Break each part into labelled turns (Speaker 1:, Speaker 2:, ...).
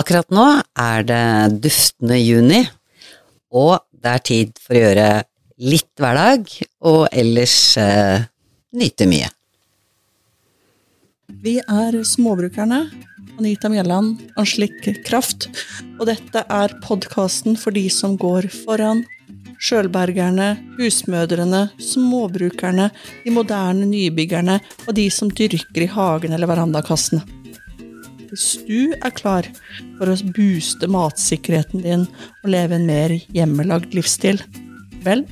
Speaker 1: Akkurat nå er det duftende juni, og det er tid for å gjøre litt hverdag, og ellers eh, nyte mye.
Speaker 2: Vi er Småbrukerne. Anita Mjelland, Anslik Kraft. Og dette er podkasten for de som går foran. Sjølbergerne, husmødrene, småbrukerne, de moderne nybyggerne og de som dyrker i hagen eller verandakassene. Hvis du er klar for å booste matsikkerheten din og leve en mer hjemmelagd livsstil, vel,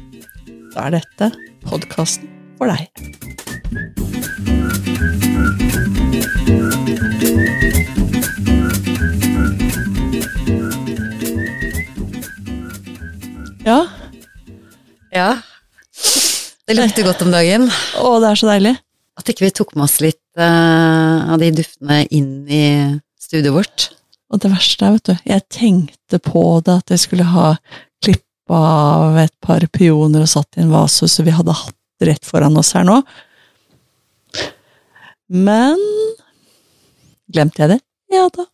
Speaker 2: da er dette podkasten for deg. Ja,
Speaker 1: Ja, det lukter godt om dagen.
Speaker 2: å, det er så deilig.
Speaker 1: At ikke vi tok med oss litt av de duftene inn i studioet vårt.
Speaker 2: Og det verste er, vet du, jeg tenkte på det at jeg skulle ha klippa av et par pioner og satt i en vase, så vi hadde hatt rett foran oss her nå. Men Glemte jeg det? Ja da.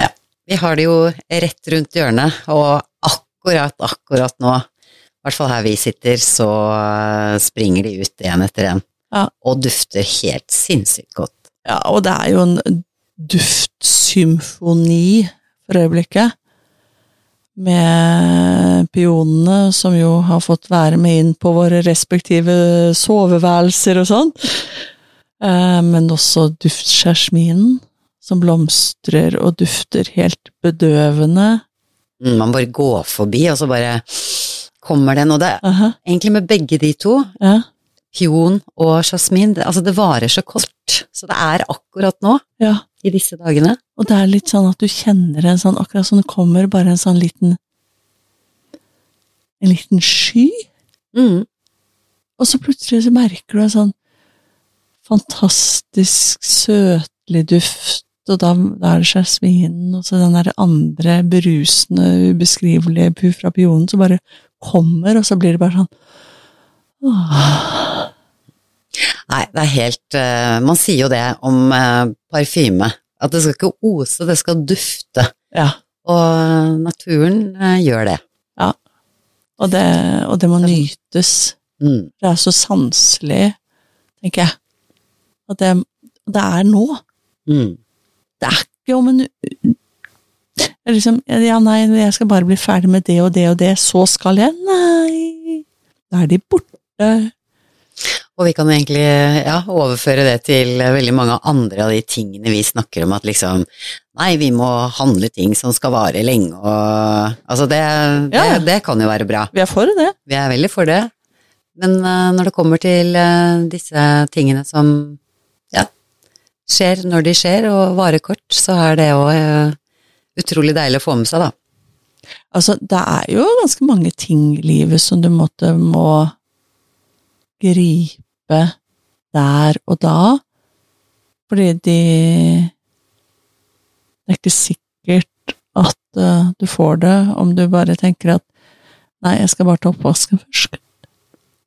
Speaker 2: Ja.
Speaker 1: Vi har det jo rett rundt hjørnet, og akkurat, akkurat nå, i hvert fall her vi sitter, så eh, springer de ut én etter en.
Speaker 2: Ja.
Speaker 1: Og dufter helt sinnssykt godt.
Speaker 2: Ja, og det er jo en duftsymfoni for øyeblikket. Med pionene som jo har fått være med inn på våre respektive soveværelser og sånn. Eh, Men også duftsjasminen, som blomstrer og dufter helt bedøvende.
Speaker 1: Mm, Man bare går forbi, og så bare kommer den. Og det er
Speaker 2: -huh.
Speaker 1: egentlig med begge de to,
Speaker 2: ja,
Speaker 1: pion og jasmin, det, altså det varer så kort. Så det er akkurat nå,
Speaker 2: ja.
Speaker 1: i disse dagene.
Speaker 2: Og det er litt sånn at du kjenner en sånn, akkurat som det kommer bare en sånn liten En liten sky.
Speaker 1: Mm.
Speaker 2: Og så plutselig så merker du en sånn fantastisk søtlig duft, og da, da er det jasminen, og så den der andre berusende, ubeskrivelige puff fra pionen som bare kommer, og så blir det bare sånn åh.
Speaker 1: Nei, det er helt eh, Man sier jo det om eh, parfyme, at det skal ikke ose, det skal dufte.
Speaker 2: Ja.
Speaker 1: Og naturen eh, gjør det.
Speaker 2: Og det, og det må nytes.
Speaker 1: Mm.
Speaker 2: Det er så sanselig, tenker jeg. Og det, det er nå.
Speaker 1: Mm.
Speaker 2: Det er ikke om en liksom, Ja, nei, jeg skal bare bli ferdig med det og det og det, så skal jeg Nei. Da er de borte.
Speaker 1: Og vi kan egentlig ja, overføre det til veldig mange andre av de tingene vi snakker om, at liksom Nei, vi må handle ting som skal vare lenge, og Altså, det, det,
Speaker 2: Ja.
Speaker 1: det kan jo være bra.
Speaker 2: Vi er for det.
Speaker 1: Vi er veldig for det. Men uh, når det kommer til uh, disse tingene som ja, skjer når de skjer, og varer kort, så er det òg utrolig deilig å få med seg, da.
Speaker 2: Altså, det er jo ganske mange ting i livet som du måtte må gripe der og da, fordi de Det er ikke sikkert at eh, du får det om du bare tenker at nei, jeg skal bare ta oppvasken først.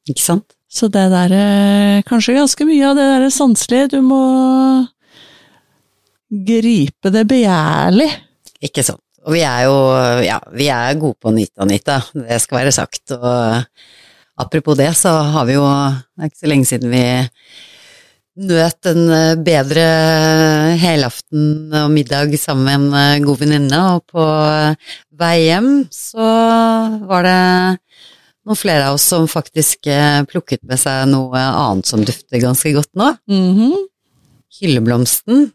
Speaker 1: Ikke sant?
Speaker 2: Så det der eh, Kanskje ganske mye av det der sanselige. Du må gripe det begjærlig.
Speaker 1: Ikke sant. Og vi er jo ja, vi er gode på å nyte, Anita. Det skal være sagt. Og apropos det, så har vi jo Det er ikke så lenge siden vi nøt en eh, bedre helaften og middag sammen med en eh, god venninne, og på vei hjem så var det noen flere av oss som faktisk eh, plukket med seg noe annet som dufter ganske godt nå.
Speaker 2: Mhm.
Speaker 1: Hylleblomsten.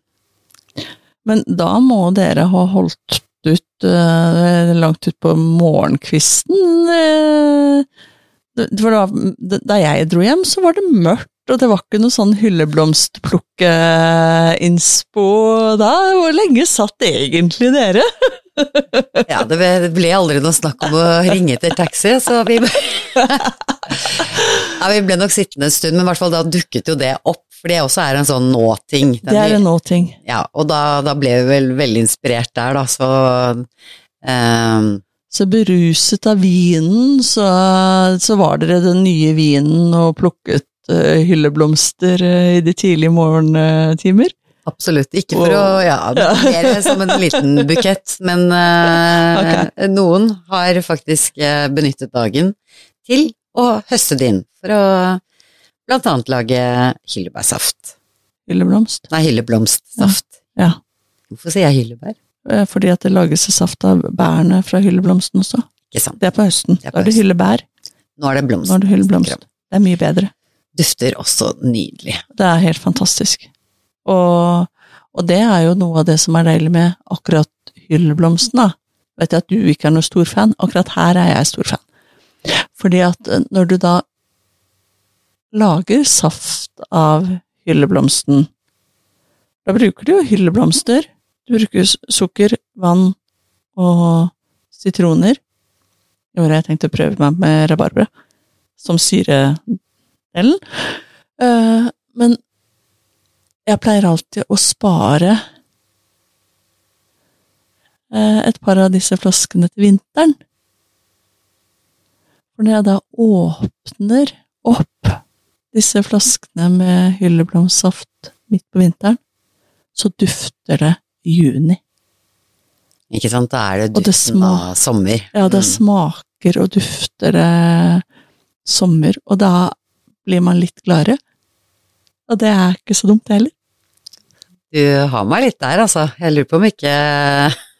Speaker 2: Men da må dere ha holdt ut eh, langt ut på morgenkvisten. For da, da jeg dro hjem, så var det mørkt, og det var ikke noe sånn hylleblomstplukke-innspo da. Hvor lenge satt egentlig dere?
Speaker 1: Ja, det ble- aldri noe snakk om å ringe etter taxi, så vi Ja, vi ble nok sittende en stund, men i hvert fall da dukket jo det opp, for det også er en sånn nå-ting.
Speaker 2: Det er en nå-ting.
Speaker 1: Ja, og da, da ble vi vel veldig inspirert der, da, så ehm,
Speaker 2: Så beruset av vinen, så, så var dere den nye vinen og plukket uh, hylleblomster uh, i de tidlige morgentimer.
Speaker 1: Absolutt. Ikke for å
Speaker 2: Wow.
Speaker 1: ja, mer som en liten bukett, men eh, noen har faktisk benyttet dagen til å høste det inn for å blant annet lage hyllebærsaft.
Speaker 2: Hylleblomst.
Speaker 1: Nei, hylleblomstsaft.
Speaker 2: Ja.
Speaker 1: Hvorfor sier jeg hyllebær?
Speaker 2: Eh, Fordi at det lages saft av bærene fra hylleblomsten også. Det er på høsten.
Speaker 1: Er på
Speaker 2: Da er det hyllebær.
Speaker 1: Nå er det blomst.
Speaker 2: Nå er det hylleblomst. Det er mye bedre.
Speaker 1: Dufter også nydelig.
Speaker 2: Det er helt fantastisk. Og, og det er jo noe av det som er deilig med akkurat hylleblomsten, da. Vet jeg at du ikke er noen stor fan, akkurat her er jeg stor fan. Fordi at eh, når du da lager saft av hylleblomsten, da bruker du jo hylleblomster. Du bruker sukker, vann og sitroner. I år har jeg tenkt å prøve meg med rabarbra som syredelen. Eh, men jeg pleier alltid å spare eh, et par av disse flaskene til vinteren. For når jeg da åpner opp disse flaskene med hylleblomstsaft midt på vinteren, så dufter det juni.
Speaker 1: Ikke sant, da er det duften av sommer.
Speaker 2: Ja, det
Speaker 1: Mm.
Speaker 2: smaker og dufter det sommer, og da blir man litt gladere. Og det er ikke så dumt, det heller.
Speaker 1: Du har meg litt der, altså. Jeg lurer på om ikke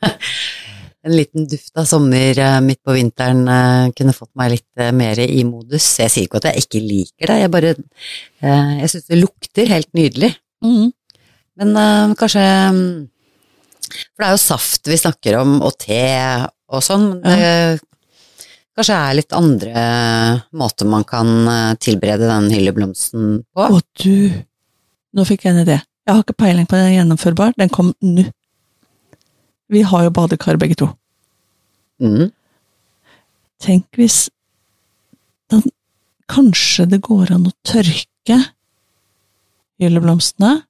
Speaker 1: en liten duft av sommer eh, midt på vinteren eh, kunne fått meg litt eh, mer i modus. Jeg sier ikke at jeg ikke liker det, jeg bare eh, Jeg syns det lukter helt nydelig.
Speaker 2: Mm.
Speaker 1: Men eh, kanskje mm, For det er jo saft vi snakker om, og te og sånn. Ja. Det kanskje er litt andre måter man kan eh, tilberede den hylleblomsten på.
Speaker 2: Å du, nå fikk jeg en idé. Jeg har ikke peiling på den gjennomførbar, den kom nå. Vi har jo badekar begge to.
Speaker 1: Mm.
Speaker 2: Tenk hvis den, Kanskje det går an å tørke hylleblomstene,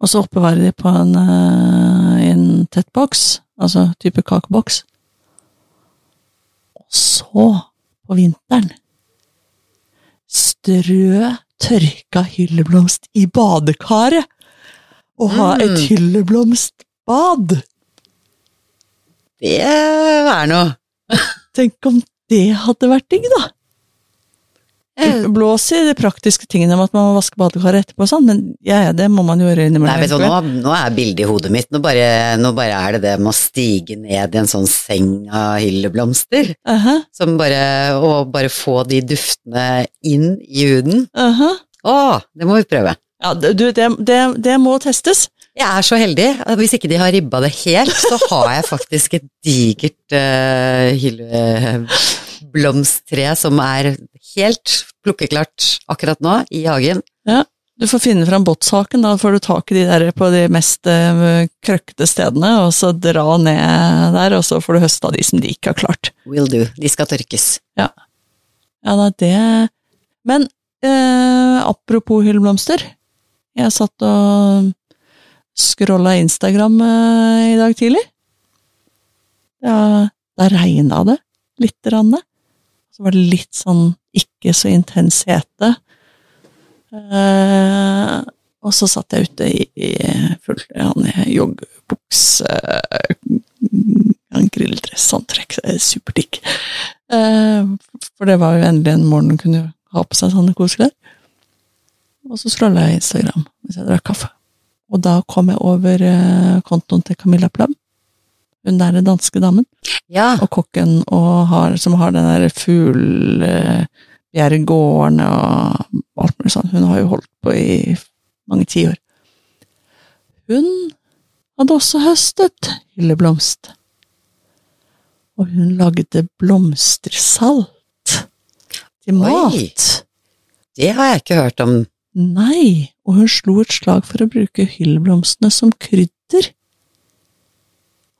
Speaker 2: og så oppbevare de på en, eh, en tett boks, altså type kakeboks. Og så, på vinteren, strø tørka hylleblomst i badekaret, og ha et
Speaker 1: Mm.
Speaker 2: hylleblomstbad.
Speaker 1: Det er noe.
Speaker 2: Tenk om det hadde vært digg, da!
Speaker 1: Eh,
Speaker 2: Blås i de praktiske tingene om at man må vaske badekaret etterpå og sånn, men ja, det må man jo gjøre innimellom.
Speaker 1: Nei, du, nå, nå er bildet i hodet mitt. Nå bare, nå bare er det det med å stige ned i en sånn seng av hylleblomster.
Speaker 2: Aha,
Speaker 1: Som bare, og bare få de duftene inn i huden.
Speaker 2: aha.
Speaker 1: Å, det må vi prøve.
Speaker 2: Ja, du, det, det, det må testes.
Speaker 1: Jeg er så heldig hvis ikke de har ribba det helt, så har jeg faktisk et digert uh, hylleblomsttre som er helt plukkeklart akkurat nå i hagen.
Speaker 2: Du får finne fram båtsaken, da får du tak i de der på de mest uh, krøkkete stedene, og så dra ned der, og så får du høste av de som de ikke har klart.
Speaker 1: Will do. De skal tørkes.
Speaker 2: Ja da, det Men eh, apropos hyllblomster. Jeg satt og scrolla Instagram eh, i dag tidlig. Ja, da regna det lite grann. Så var det litt sånn ikke så intens hete. Eh, og så satt jeg ute i, i full joggebukse, en grilldressantrekk, det er superdigg. Eh, for det var jo endelig en morgen hun kunne ha på seg sånne koseklær. Og så scrolla jeg Instagram mens jeg drakk kaffe. Og da kom jeg over eh, kontoen til Camilla Plum. Hun der danske damen.
Speaker 1: Ja,
Speaker 2: Og kokken og har, som har den der fuglebjerggården og alt mulig sånn. Hun har jo holdt på i mange tiår. Hun hadde også høstet hylleblomst. Og hun lagde blomstersalt til mat. Oi.
Speaker 1: det har jeg ikke hørt om.
Speaker 2: Nei, og hun slo et slag for å bruke hylleblomstene som krydder.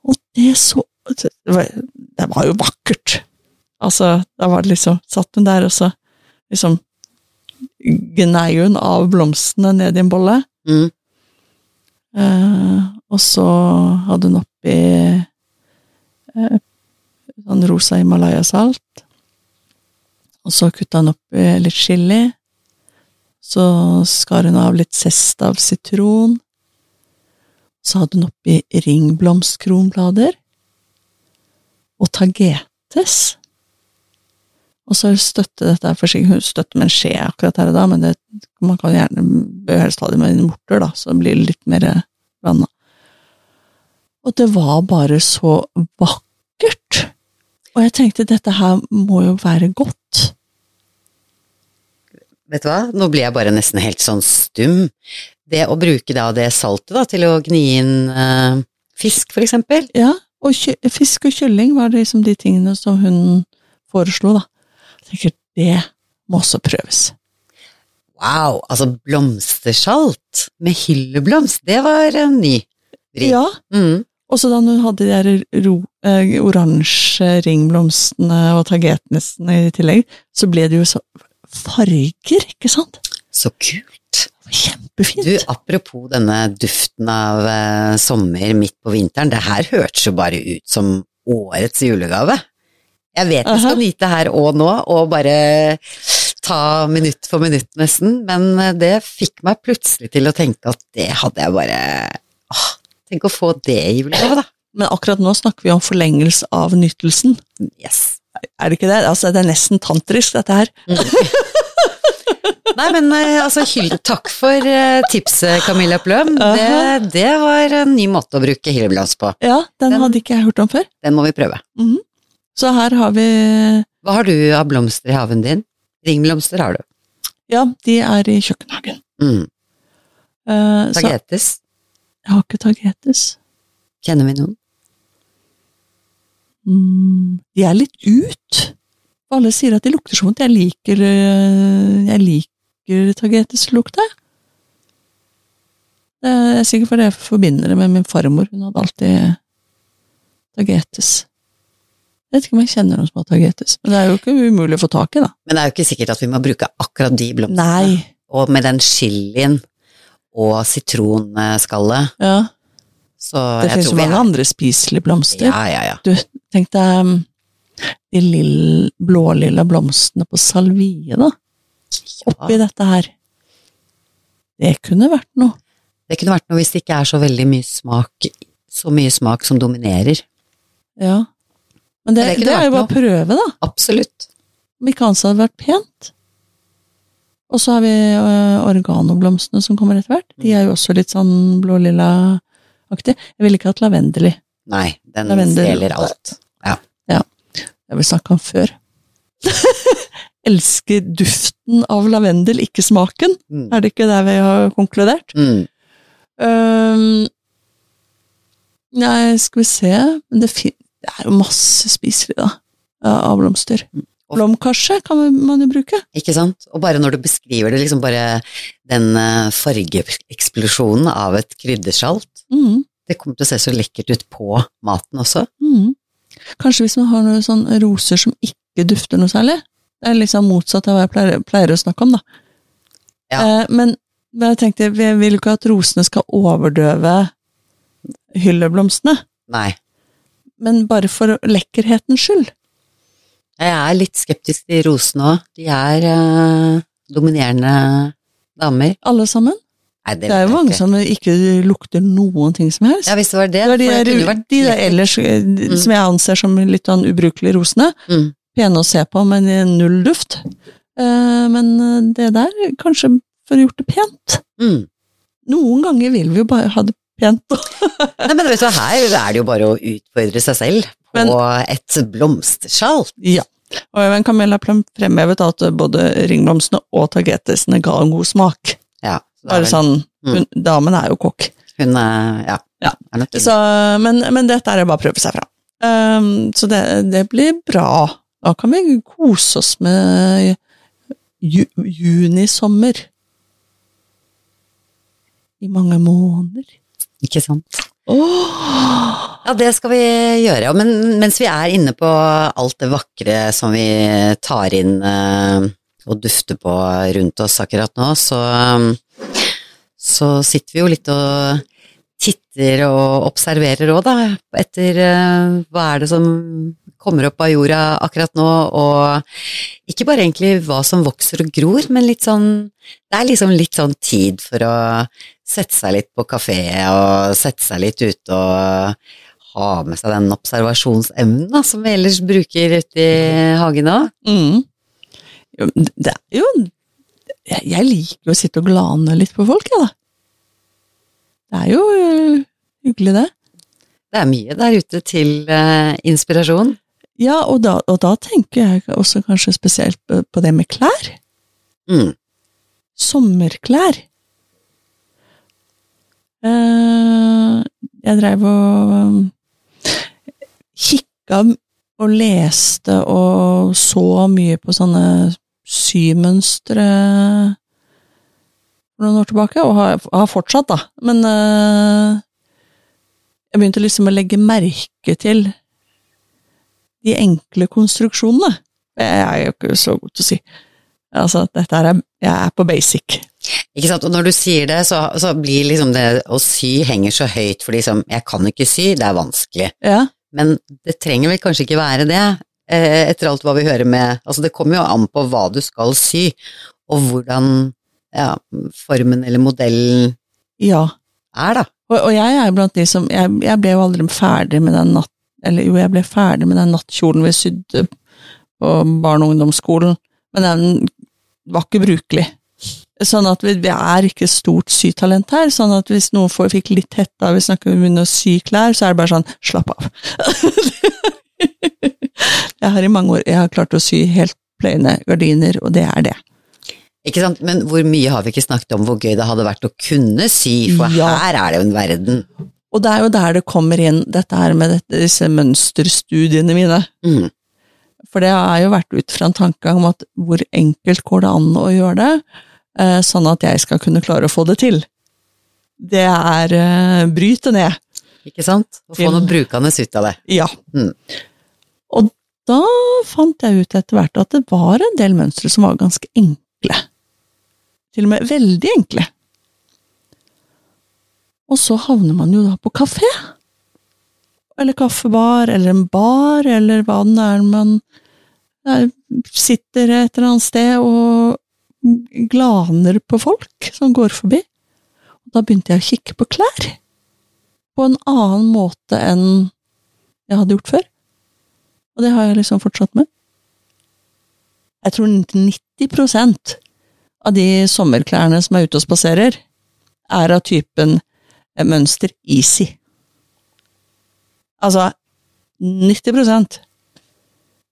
Speaker 2: Og det så Det var, det var jo vakkert. Altså, da var det liksom Satt hun der, og så liksom gnei hun av blomstene ned i en bolle.
Speaker 1: Mm.
Speaker 2: Eh, og så hadde hun oppi eh, sånn rosa Himalaya-salt. Og så kutta hun oppi litt chili. Så skar hun av litt zest av sitron. Så hadde hun oppi ringblomstkronblader og tagetes. Og så støtte dette er Hun støtter med en skje akkurat her og da, men det, man kan gjerne bør helst ha det med en morter, da, så det blir litt mer blanda. Og det var bare så vakkert! Og jeg tenkte dette her må jo være godt.
Speaker 1: Vet du hva, nå blir jeg bare nesten helt sånn stum. Det å bruke da det saltet da, til å gni inn eh, fisk, for eksempel.
Speaker 2: Ja, og fisk og kylling var liksom de tingene som hun foreslo, da. Tenker, det må også prøves.
Speaker 1: Wow, altså blomstersalt med hylleblomst, det var en ny vri.
Speaker 2: Ja,
Speaker 1: Mm.
Speaker 2: og så da hun hadde de der eh, oransje ringblomstene og tagetnesene i tillegg, så ble det jo så farger, ikke sant?
Speaker 1: Så kult.
Speaker 2: Kjempefint.
Speaker 1: Du, apropos denne duften av eh, sommer midt på vinteren, det her hørtes jo bare ut som årets julegave. Jeg vet vi skal nyte her og nå, og bare ta minutt for minutt nesten, men eh, det fikk meg plutselig til å tenke at det hadde jeg bare åh, Tenk å få det i julegave, da.
Speaker 2: Men akkurat nå snakker vi om forlengelse av nytelsen.
Speaker 1: Yes.
Speaker 2: Er det ikke det? Altså, det er nesten tantrisk, dette her.
Speaker 1: Nei, men eh, altså, takk for eh, tipset, Camilla Pløm. Det, det var en ny måte å bruke hylleblomst på.
Speaker 2: Ja, den,
Speaker 1: Den-
Speaker 2: hadde ikke jeg hørt om før.
Speaker 1: Den må vi prøve.
Speaker 2: Så her har vi
Speaker 1: Hva har du av blomster i haven din? Ringblomster har du.
Speaker 2: Ja, de er i kjøkkenhagen.
Speaker 1: Mm.
Speaker 2: Eh, så
Speaker 1: Tagetes.
Speaker 2: jeg har ikke tagetes.
Speaker 1: Kjenner vi noen?
Speaker 2: Mm, de er litt ut. Alle sier at de lukter så vondt. Jeg liker, eh, jeg liker tageteslukt, jeg. Det er sikkert fordi jeg forbinder det med min farmor. Hun hadde alltid tagetes. Jeg vet ikke om jeg kjenner noen som har tagetes, men det er jo ikke umulig å få tak i, da.
Speaker 1: Men det er jo ikke sikkert at vi må bruke akkurat de blomstene.
Speaker 2: Nei.
Speaker 1: Og med den chilien og sitronskallet,
Speaker 2: Ja,
Speaker 1: så
Speaker 2: det
Speaker 1: fins
Speaker 2: jo mange
Speaker 1: er
Speaker 2: andre spiselige blomster.
Speaker 1: Ja, ja, ja.
Speaker 2: Du, tenk deg um, de lill, blålilla blomstene på salvie, da. Oppi dette her. Det kunne vært noe.
Speaker 1: Det kunne vært noe hvis det ikke er så veldig mye smak, så mye smak som dominerer.
Speaker 2: Ja. Men det,
Speaker 1: Det
Speaker 2: det, er jo bare å prøve, da.
Speaker 1: Absolutt.
Speaker 2: Om ikke annet hadde vært pent. Og så har vi øh, organoblomstene som kommer etter hvert. De er jo også litt sånn blå-lilla-aktig. Jeg ville ikke hatt lavendel i.
Speaker 1: Nei, den
Speaker 2: Lavendel.
Speaker 1: stjeler alt.
Speaker 2: Det har vi snakka om før. Elsker duften av lavendel, ikke smaken.
Speaker 1: Mm.
Speaker 2: Er det ikke der vi har konkludert?
Speaker 1: Mm.
Speaker 2: Um, nei, skal vi se Men det, det er jo masse spiselig, da, av blomster.
Speaker 1: Og-
Speaker 2: Blomkarse kan man- man jo bruke.
Speaker 1: Ikke sant? Og bare når du beskriver det, liksom bare den eh, fargeeksplosjonen av et kryddersalt,
Speaker 2: Mm,
Speaker 1: det kommer til å se så lekkert ut på maten også.
Speaker 2: mm. Kanskje hvis man har noen sånne roser som ikke dufter noe særlig. Det er liksom motsatt av hva jeg pleier, pleier å snakke om, da.
Speaker 1: Ja.
Speaker 2: Eh, men, men jeg tenkte, vi vil jo ikke at rosene skal overdøve hylleblomstene,
Speaker 1: Nei.
Speaker 2: Men bare for lekkerhetens skyld.
Speaker 1: Jeg er litt skeptisk til rosene òg. De er eh, dominerende damer.
Speaker 2: Alle sammen.
Speaker 1: Nei, det,
Speaker 2: Det er jo mange som ikke lukter noen ting som helst.
Speaker 1: Ja, hvis det var det.
Speaker 2: Det var de
Speaker 1: det
Speaker 2: der,
Speaker 1: vært
Speaker 2: de der ellers mm. som jeg anser som litt sånn ubrukelige rosene.
Speaker 1: Mm.
Speaker 2: Pene å se på, men i null duft. Eh, Men eh, det der, kanskje for å gjort det pent.
Speaker 1: Mm.
Speaker 2: Noen ganger vil vi jo bare ha det pent.
Speaker 1: Nei, men vet du her er det jo bare å utfordre seg selv på
Speaker 2: Men-
Speaker 1: et blomsterskjalt.
Speaker 2: ja. Og men Camilla fremhevet at både ringblomstene og tagetesene ga en god smak.
Speaker 1: Ja,
Speaker 2: Bare
Speaker 1: vel-
Speaker 2: sånn, hun, Damen er jo kokk.
Speaker 1: Hun er, ja,
Speaker 2: Ja.
Speaker 1: er
Speaker 2: Så, men, men dette er det bare å prøve seg fram. Um, så det, det blir bra. Da kan vi kose oss med ju, junisommer. I mange måneder.
Speaker 1: Ikke sant?
Speaker 2: Oh.
Speaker 1: Ja, det skal vi gjøre. Men mens vi er inne på alt det vakre som vi tar inn eh, og dufter på rundt oss akkurat nå, så, så sitter vi jo litt og titter og observerer òg, da, etter eh, hva er det som kommer opp av jorda akkurat nå, og ikke bare egentlig hva som vokser og gror, men litt sånn Det er liksom litt sånn tid for å sette seg litt på kafé og sette seg litt ute og ha med seg den observasjonsevnen da, som vi ellers bruker ute i hagen òg.
Speaker 2: Mm. Jo, det er jo Jeg liker jo å sitte og glane litt på folk, jeg, da. Det er jo øh, hyggelig, det.
Speaker 1: Det er mye der ute til uh, inspirasjon.
Speaker 2: Ja, og da, og da tenker jeg også kanskje spesielt på, det med klær.
Speaker 1: Mm.
Speaker 2: Sommerklær. Eh, jeg dreiv og um, kikka og leste og så mye på sånne symønstre for noen år tilbake, og har, har fortsatt, da. Men eh, jeg begynte liksom å legge merke til de enkle konstruksjonene. Jeg er jo ikke så god til å si. Altså, dette er Jeg er på basic.
Speaker 1: Ikke sant, og når du sier det, så, så blir liksom det å sy henger så høyt, for liksom, jeg kan ikke sy, det er vanskelig.
Speaker 2: Ja.
Speaker 1: Men det trenger vel kanskje ikke være det, eh, etter alt hva vi hører med Altså, det kommer jo an på hva du skal sy, og hvordan ja, formen eller modellen
Speaker 2: ja.
Speaker 1: er, da.
Speaker 2: Og, og jeg er blant de som jeg, jeg ble jo aldri ferdig med den natt... Eller jo, jeg ble ferdig med den nattkjolen vi sydde på barne- og ungdomsskolen, men den var ikke brukelig. Sånn at vi, vi er ikke stort sytalent her, sånn at hvis noen får, fikk litt hetta av vi snakker om å sy klær, så er det bare sånn, slapp av. jeg har i mange år jeg har klart å sy helt pløyende gardiner, og det er det.
Speaker 1: Ikke sant, men hvor mye har vi ikke snakket om hvor gøy det hadde vært å kunne sy, for
Speaker 2: Ja.
Speaker 1: her er det jo en verden.
Speaker 2: Og det er jo der det kommer inn, dette her med dette, disse mønsterstudiene mine.
Speaker 1: Mm.
Speaker 2: For det har jo vært ut fra en tanke om at hvor enkelt går det an å gjøre det, eh, sånn at jeg skal kunne klare å få det til. Det er bryte ned.
Speaker 1: Ikke sant? Å få noe brukende ut av det.
Speaker 2: Ja.
Speaker 1: Mm.
Speaker 2: Og da fant jeg ut etter hvert at det var en del mønstre som var ganske enkle. Til og med veldig enkle. Og så havner man jo da på kafé. Eller kaffebar, eller en bar, eller hva det er man sitter et eller annet sted og glaner på folk som går forbi. Og da begynte jeg å kikke på klær. På en annen måte enn jeg hadde gjort før. Og det har jeg liksom fortsatt med. Jeg tror 90% av de sommerklærne som er ute og spaserer, er av typen mønster easy. Altså 90%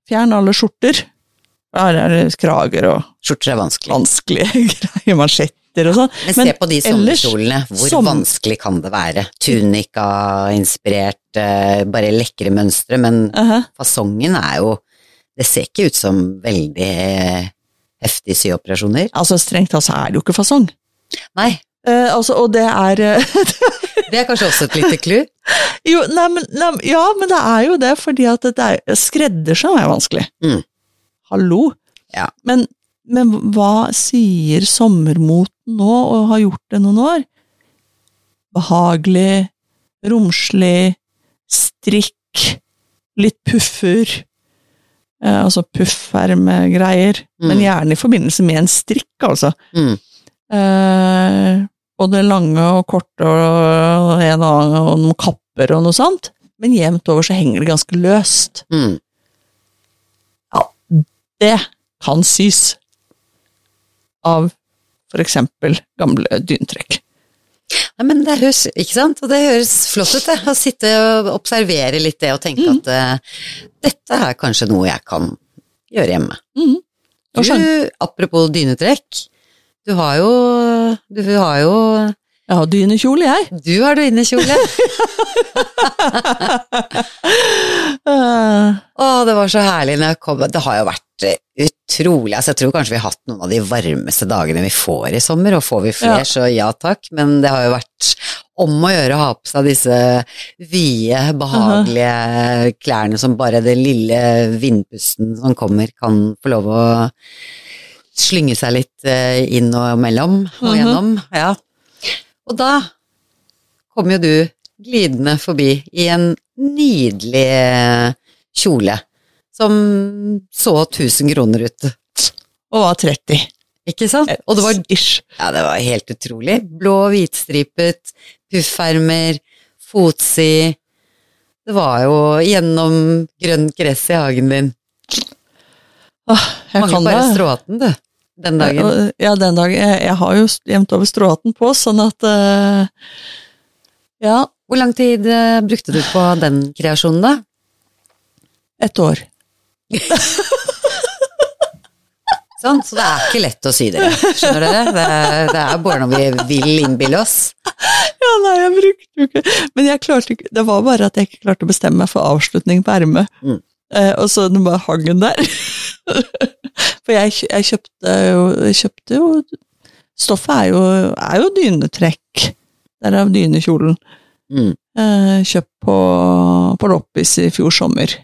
Speaker 2: Fjern alle skjorter. Her er det krager og
Speaker 1: Skjorter er vanskelig.
Speaker 2: vanskelige greier, mansjetter og sånn.
Speaker 1: Men se på de sommerkjolene, hvor
Speaker 2: som-
Speaker 1: vanskelig kan det være? Tunika-inspirert, eh, bare lekre mønstre, men
Speaker 2: Uh-huh.
Speaker 1: fasongen er jo Det ser ikke ut som veldig eh, heftige syoperasjoner.
Speaker 2: Altså, strengt tatt så er det jo ikke fasong.
Speaker 1: Nei,
Speaker 2: Eh, altså, og det er eh,
Speaker 1: det er kanskje også et lite clou.
Speaker 2: Jo, nei, men, nei, ja, men det er jo det, fordi at det er, skreddersøm er vanskelig.
Speaker 1: Mm.
Speaker 2: Hallo.
Speaker 1: Ja.
Speaker 2: Men, men hva sier sommermoten nå, og har gjort det noen år? Behagelig, romslig, strikk, litt puffer. Eh, altså puffermegreier, men
Speaker 1: Mm.
Speaker 2: gjerne i forbindelse med en strikk, altså.
Speaker 1: Mm.
Speaker 2: Eh, både lange og korte og en annen og noen kapper og noe sånt. Men jevnt over så henger det ganske løst.
Speaker 1: Mm.
Speaker 2: Det kan sys av for eksempel gamle dyntrekk.
Speaker 1: Nei, men det høres, ikke sant? Og det høres flott ut, det. Å sitte og observere litt det og tenke
Speaker 2: Mm.
Speaker 1: at uh, dette er kanskje noe jeg kan gjøre hjemme.
Speaker 2: Mm.
Speaker 1: Du, apropos dynetrekk, du har jo Du har jo
Speaker 2: Jeg har dynekjole, jeg.
Speaker 1: Du har dynekjole. Å, det var så herlig når jeg kom Det har jo vært eh, utrolig altså Jeg tror kanskje vi har hatt noen av de varmeste dagene vi får i sommer, og får vi flere,
Speaker 2: Ja.
Speaker 1: så ja takk, men det har jo vært om å gjøre å ha på seg disse vide, behagelige klærne som bare den lille vindpusten som kommer, kan få lov å slynge seg litt eh, inn og mellom og
Speaker 2: Mhm.
Speaker 1: gjennom. Ja. Og da kom jo du glidende forbi i en nydelig eh, kjole som så 1000 kroner ut.
Speaker 2: Og var 30.
Speaker 1: Ikke sant? Og det var,
Speaker 2: Ish.
Speaker 1: ja, det var helt utrolig. Blå, hvitstripet, puffermer, fotsid. Det var jo gjennom grønt gress i hagen din.
Speaker 2: Åh, jeg
Speaker 1: Mange
Speaker 2: kan
Speaker 1: bare
Speaker 2: det.
Speaker 1: stråten, du, den dagen.
Speaker 2: Ja, den dagen. Jeg, jeg har jo jevnt over stråhatten på, sånn at uh, Ja,
Speaker 1: Hvor lang tid eh, brukte du på den kreasjonen, da?
Speaker 2: Et år.
Speaker 1: Sånn, så det er ikke lett å si det. Skjønner dere? Det det er bare når vi vil innbille oss.
Speaker 2: Ja, nei, jeg brukte jo ikke Men jeg klarte ikke Det var bare at jeg ikke klarte å bestemme meg for avslutning på ermet.
Speaker 1: Mm.
Speaker 2: Eh, og så den bare hang der. for jeg, jeg kjøpte jo jeg kjøpte jo Stoffet er jo, er jo dynetrekk. Derav dynekjolen.
Speaker 1: Mm.
Speaker 2: Eh, kjøpt på, på Loppis i fjor sommer.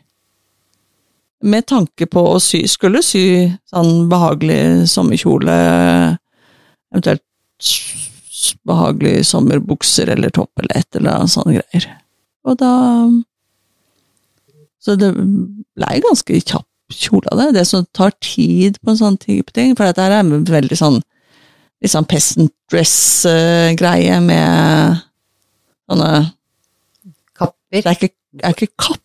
Speaker 2: Med tanke på å sy Skulle sy sånn behagelig sommerkjole, eventuelt behagelig sommerbukser eller topp eller et eller annet sånne greier. Og da Så det blei ganske kjapp kjole av det. Det som tar tid på en sånn type ting, for dette her er en veldig sånn litt sånn peasant dress-greie med sånne
Speaker 1: Kapper.
Speaker 2: Det er ikke, er ikke kapp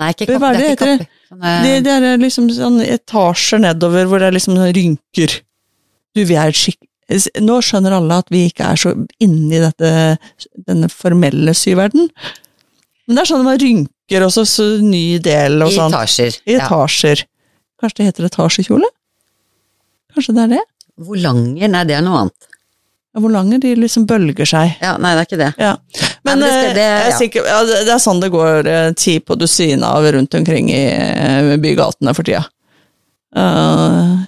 Speaker 1: Nei, ikke
Speaker 2: Hva
Speaker 1: kapper.
Speaker 2: er
Speaker 1: Det
Speaker 2: det heter?
Speaker 1: kapper. Sånne,
Speaker 2: Det, det er liksom sånn etasjer nedover hvor det er liksom sånn rynker. Du, vi er skikk... Nå skjønner alle at vi ikke er så inne i dette, denne formelle syverden. Men det er sånn at man rynker og så, så ny del og
Speaker 1: I
Speaker 2: sånn.
Speaker 1: etasjer.
Speaker 2: I
Speaker 1: Ja.
Speaker 2: Kanskje det heter etasjekjole? Kanskje det er det?
Speaker 1: Hvor lange? Nei, det er noe annet.
Speaker 2: Ja, Hvor lange de liksom bølger seg.
Speaker 1: Ja, nei, det er ikke det.
Speaker 2: Ja. Men,
Speaker 1: men det
Speaker 2: eh,
Speaker 1: det-
Speaker 2: er
Speaker 1: ja.
Speaker 2: sikker, det, er sånn det går eh, ti på dusinet av rundt omkring i eh, bygatene for tida. Uh,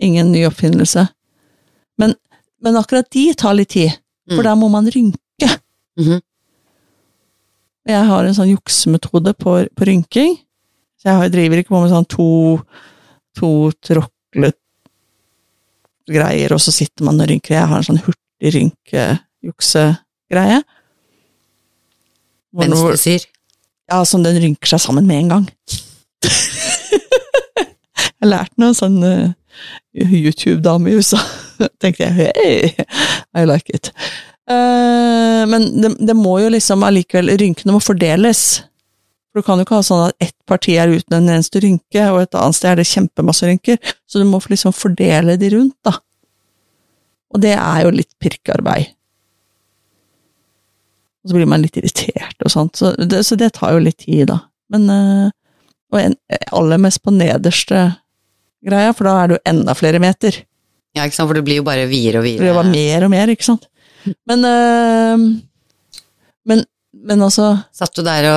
Speaker 2: ingen ny oppfinnelse. Men, men akkurat de tar litt tid, for
Speaker 1: Mm.
Speaker 2: der må man rynke.
Speaker 1: Mhm.
Speaker 2: Jeg har en sånn juksemetode på, på rynking. Så jeg har- driver ikke på med sånn to, to tråklet greier, og så sitter man og rynker. Jeg har en sånn hurtig rynkejuksegreie.
Speaker 1: Venstresyr?
Speaker 2: Ja, sånn den rynker seg sammen med en gang. jeg lærte noe sånn uh, YouTube-dame i USA. tenkte jeg hey, I like it. Eh, men det, det må jo liksom allikevel Rynkene må fordeles. For du kan jo ikke ha sånn at ett parti er uten en eneste rynke, og et annet sted er det kjempemasse rynker. Så du må liksom fordele de rundt, da. Og det er jo litt pirkearbeid. Og så blir man litt irritert og sånt, så det, så det tar jo litt tid, da. Men eh, Og en, aller mest på nederste greia, for da er det jo enda flere meter.
Speaker 1: Ja, ikke sant, for det blir jo bare videre og videre.
Speaker 2: det bare mer og mer, ikke sant. Men eh, men, men altså
Speaker 1: Satt du der og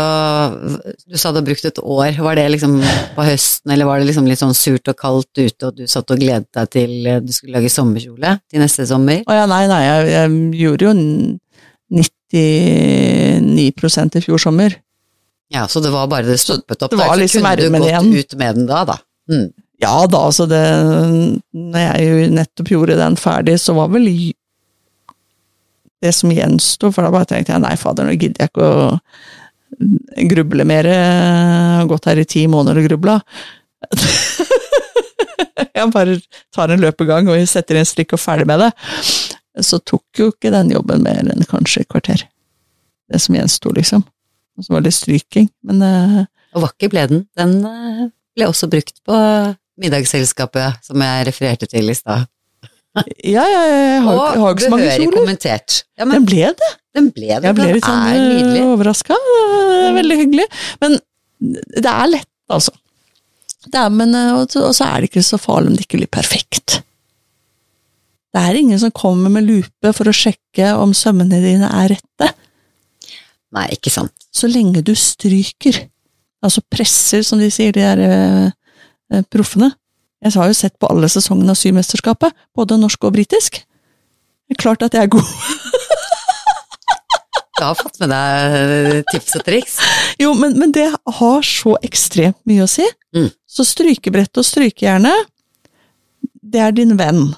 Speaker 1: Du sa du har brukt et år. Var det liksom på høsten, eller var det liksom litt sånn surt og kaldt ute, og du satt og gledet deg til eh, du skulle lage sommerkjole til neste sommer?
Speaker 2: Å ja, nei, nei, jeg, jeg gjorde jo 99% i fjor sommer.
Speaker 1: Ja, så det var bare det stoppet opp
Speaker 2: det var
Speaker 1: der, så
Speaker 2: liksom
Speaker 1: kunne du gått
Speaker 2: igjen.
Speaker 1: ut med den da, da. Mm.
Speaker 2: Ja da, altså det Når jeg jo nettopp gjorde den ferdig, så var vel det som gjensto, for da bare tenkte jeg nei, fader, nå gidder jeg ikke å gruble mer. Jeg har gått her i ti måneder og grubla. jeg bare tar en løpegang og setter inn strikk og ferdig med det. Så tok jo ikke den jobben mer enn kanskje et kvarter. Det som gjensto, liksom. Og så var det stryking. Men eh,
Speaker 1: Og vakker ble den. Den eh, ble også brukt på middagsselskapet som jeg refererte til i stad.
Speaker 2: Ja, ja, ja, jeg har, jeg har ikke så mange
Speaker 1: behørig
Speaker 2: kjoler.
Speaker 1: kommentert. Ja,
Speaker 2: Den ble det.
Speaker 1: den ble det.
Speaker 2: Jeg ble litt sånn
Speaker 1: nydelig.
Speaker 2: overraska. Veldig hyggelig. Men det er lett, altså. Det er, men, eh, og så og så er det ikke så farlig om det ikke blir perfekt. Det er ingen som kommer med lupe for å sjekke om sømmene dine er rette,
Speaker 1: Nei, ikke sant.
Speaker 2: så lenge du stryker. Altså presser, som de sier, de der eh, eh, proffene. Jeg har jo sett på alle sesongene av Symesterskapet, både norsk og britisk. Det er klart at jeg er god.
Speaker 1: Du har fått med deg tips og triks.
Speaker 2: Jo, men, men det har så ekstremt mye å si.
Speaker 1: Mm.
Speaker 2: Så strykebrett og strykejerne, det er din venn.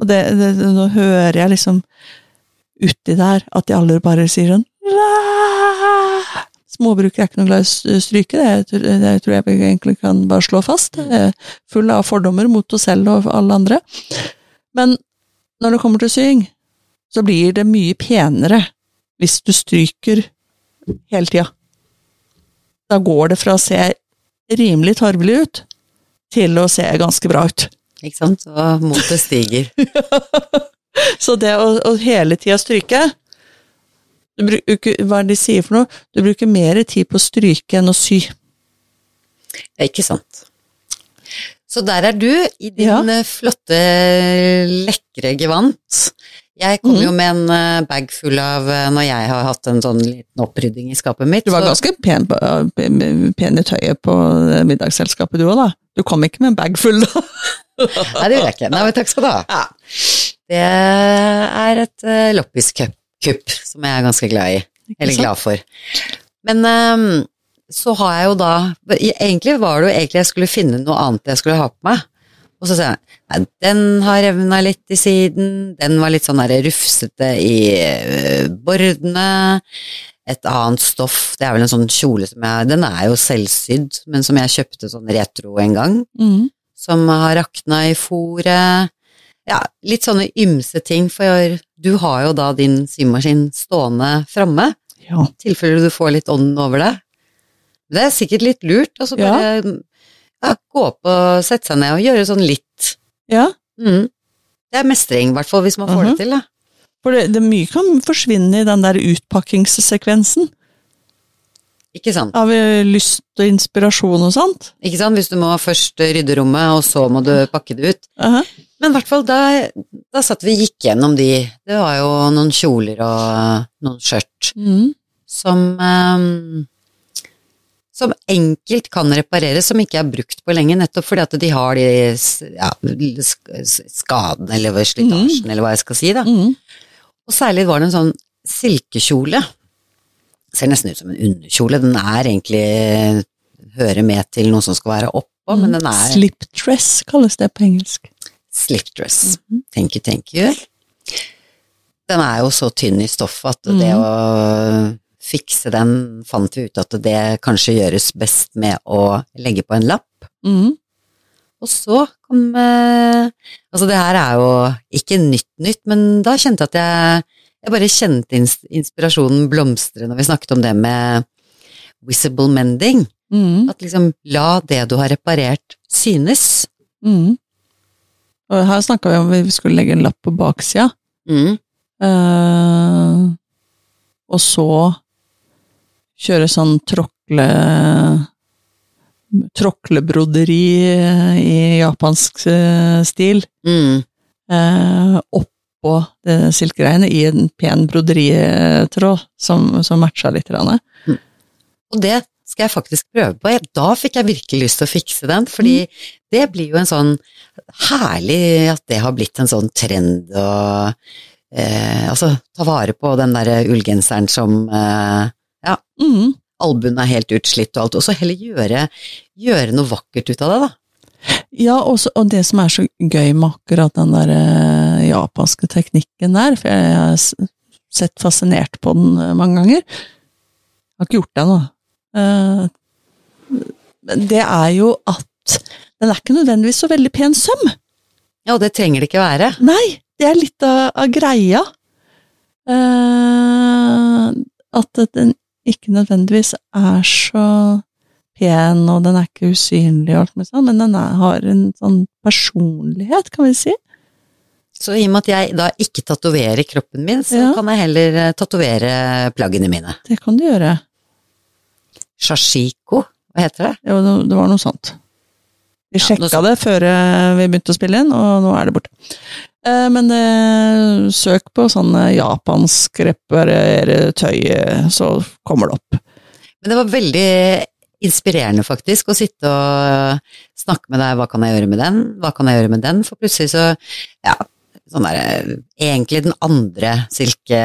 Speaker 2: Og det, det, nå hører jeg liksom uti der at de alle bare sier sånn «Væ!» Småbrukere er ikke noe glad i stryke, det, det tror jeg vi egentlig kan bare slå fast. Full av fordommer mot oss selv og alle andre. Men når det kommer til sying, så blir det mye penere hvis du stryker hele tida. Da går det fra å se rimelig tarvelig ut, til å se ganske bra ut.
Speaker 1: Ikke sant? Og motet stiger.
Speaker 2: Så det å, å hele tida stryke du bruker, Hva er det de sier for noe? Du bruker mer tid på å stryke enn å sy.
Speaker 1: Ja, ikke sant. Så der er du, i din
Speaker 2: Ja.
Speaker 1: eh, flotte, lekre gevant. Jeg kom
Speaker 2: mm.
Speaker 1: jo med en eh, bag full av eh, Når jeg har hatt en sånn liten opprydding i skapet mitt.
Speaker 2: Du var
Speaker 1: så-
Speaker 2: ganske pen, pen i tøyet på middagsselskapet du òg, da. Du kom ikke med en bag full, da.
Speaker 1: Nei, det gjorde jeg ikke. Nei, men takk skal du ha.
Speaker 2: Ja.
Speaker 1: Det er et uh, loppiskupp som jeg er ganske glad i. Eller glad for. Men um, så har jeg jo da Egentlig var det jo egentlig jeg skulle finne noe annet jeg skulle ha på meg. Og så sier jeg nei, den har revna litt i siden, den var litt sånn der rufsete i eh, bordene. Et annet stoff, det er vel en sånn kjole som jeg Den er jo selvsydd, men som jeg kjøpte sånn retro en gang
Speaker 2: Mm.
Speaker 1: som har rakna i fòret. Ja, litt sånne ymse ting, for du har jo da din symaskin stående framme,
Speaker 2: Ja.
Speaker 1: i tilfelle du får litt ånden over det. Det er sikkert litt lurt, og så
Speaker 2: Ja.
Speaker 1: bare ja, gå og sette seg ned og gjøre sånn litt.
Speaker 2: ja.
Speaker 1: Mm. Det er mestring, i hvert fall hvis man får
Speaker 2: Mhm.
Speaker 1: det til, da.
Speaker 2: For det, det mye kan forsvinne i den der utpakkingssekvensen
Speaker 1: Ikke sant?
Speaker 2: av eh, lyst og inspirasjon og sånt.
Speaker 1: Ikke sant? Hvis du må først rydde rommet, og så må du pakke det ut.
Speaker 2: Aha.
Speaker 1: Men i hvert fall da, da satt vi gikk gjennom de. Det var jo noen kjoler og noen skjørt.
Speaker 2: Mm.
Speaker 1: som um, som enkelt kan repareres, som ikke er brukt på lenge, nettopp fordi at de har de ja, skadene eller slitasjen, eller hva jeg skal si. da.
Speaker 2: Mm.
Speaker 1: Og særlig var det en sånn silkekjole. Ser nesten ut som en underkjole, den er egentlig hører med til noe som skal være oppå, men den er
Speaker 2: Slip dress kalles det på engelsk.
Speaker 1: Slipdress. Thank you, thank you. Den er jo så tynn i stoffet at det
Speaker 2: Mhm.
Speaker 1: å fikse den, fant vi ut at det kanskje gjøres best med å legge på en lapp.
Speaker 2: Mm.
Speaker 1: Og så kom eh, Altså, det her er jo ikke nytt nytt, men da kjente jeg at jeg Jeg bare kjente inspirasjonen blomstre når vi snakket om det med visible mending.
Speaker 2: Mm.
Speaker 1: At liksom, la det du har reparert, synes.
Speaker 2: Mm. Og her snakka vi om vi skulle legge en lapp på baksida,
Speaker 1: Mm.
Speaker 2: eh, og så kjøre sånn tråkle Tråklebroderi i japansk eh, stil.
Speaker 1: Mm.
Speaker 2: eh, oppå det silkereiene i en pen broderitråd som, som matcha litt. Mm.
Speaker 1: Og det skal jeg faktisk prøve på. Da fikk jeg virkelig lyst til å fikse den, fordi det blir jo en sånn herlig at det har blitt en sånn trend og eh, Altså, ta vare på den derre ullgenseren som eh, Ja,
Speaker 2: Mm.
Speaker 1: albuen er helt utslitt og alt, og så heller gjøre, gjøre noe vakkert ut av det, da.
Speaker 2: Ja, også, og det som er så gøy med akkurat den der eh, japanske teknikken der, for jeg har sett fascinert på den eh, mange ganger. Jeg har ikke gjort det ennå. Eh, det er jo at den er ikke nødvendigvis så veldig pen søm.
Speaker 1: Ja, det trenger det ikke være.
Speaker 2: Nei, det er litt av, av greia. Uh, at den ikke nødvendigvis er så pen, og den er ikke usynlig, og alt med sånn, men den er, har en sånn personlighet, kan vi si.
Speaker 1: Så i og med at jeg da ikke tatoverer kroppen min, så
Speaker 2: Ja.
Speaker 1: kan jeg heller eh, tatovere plaggene mine.
Speaker 2: Det kan du gjøre.
Speaker 1: Shashiko, hva heter det?
Speaker 2: Jo, det det var noe sånt. Vi sjekka
Speaker 1: ja,
Speaker 2: det før eh, vi begynte å spille inn, og nå er det borte. Eh, Men eh, søk på sånn japansk reparere tøy, så kommer det opp.
Speaker 1: Men det var veldig inspirerende faktisk å sitte og snakke med deg, hva kan jeg gjøre med den, hva kan jeg gjøre med den, for plutselig så, ja, sånn der, egentlig den andre silke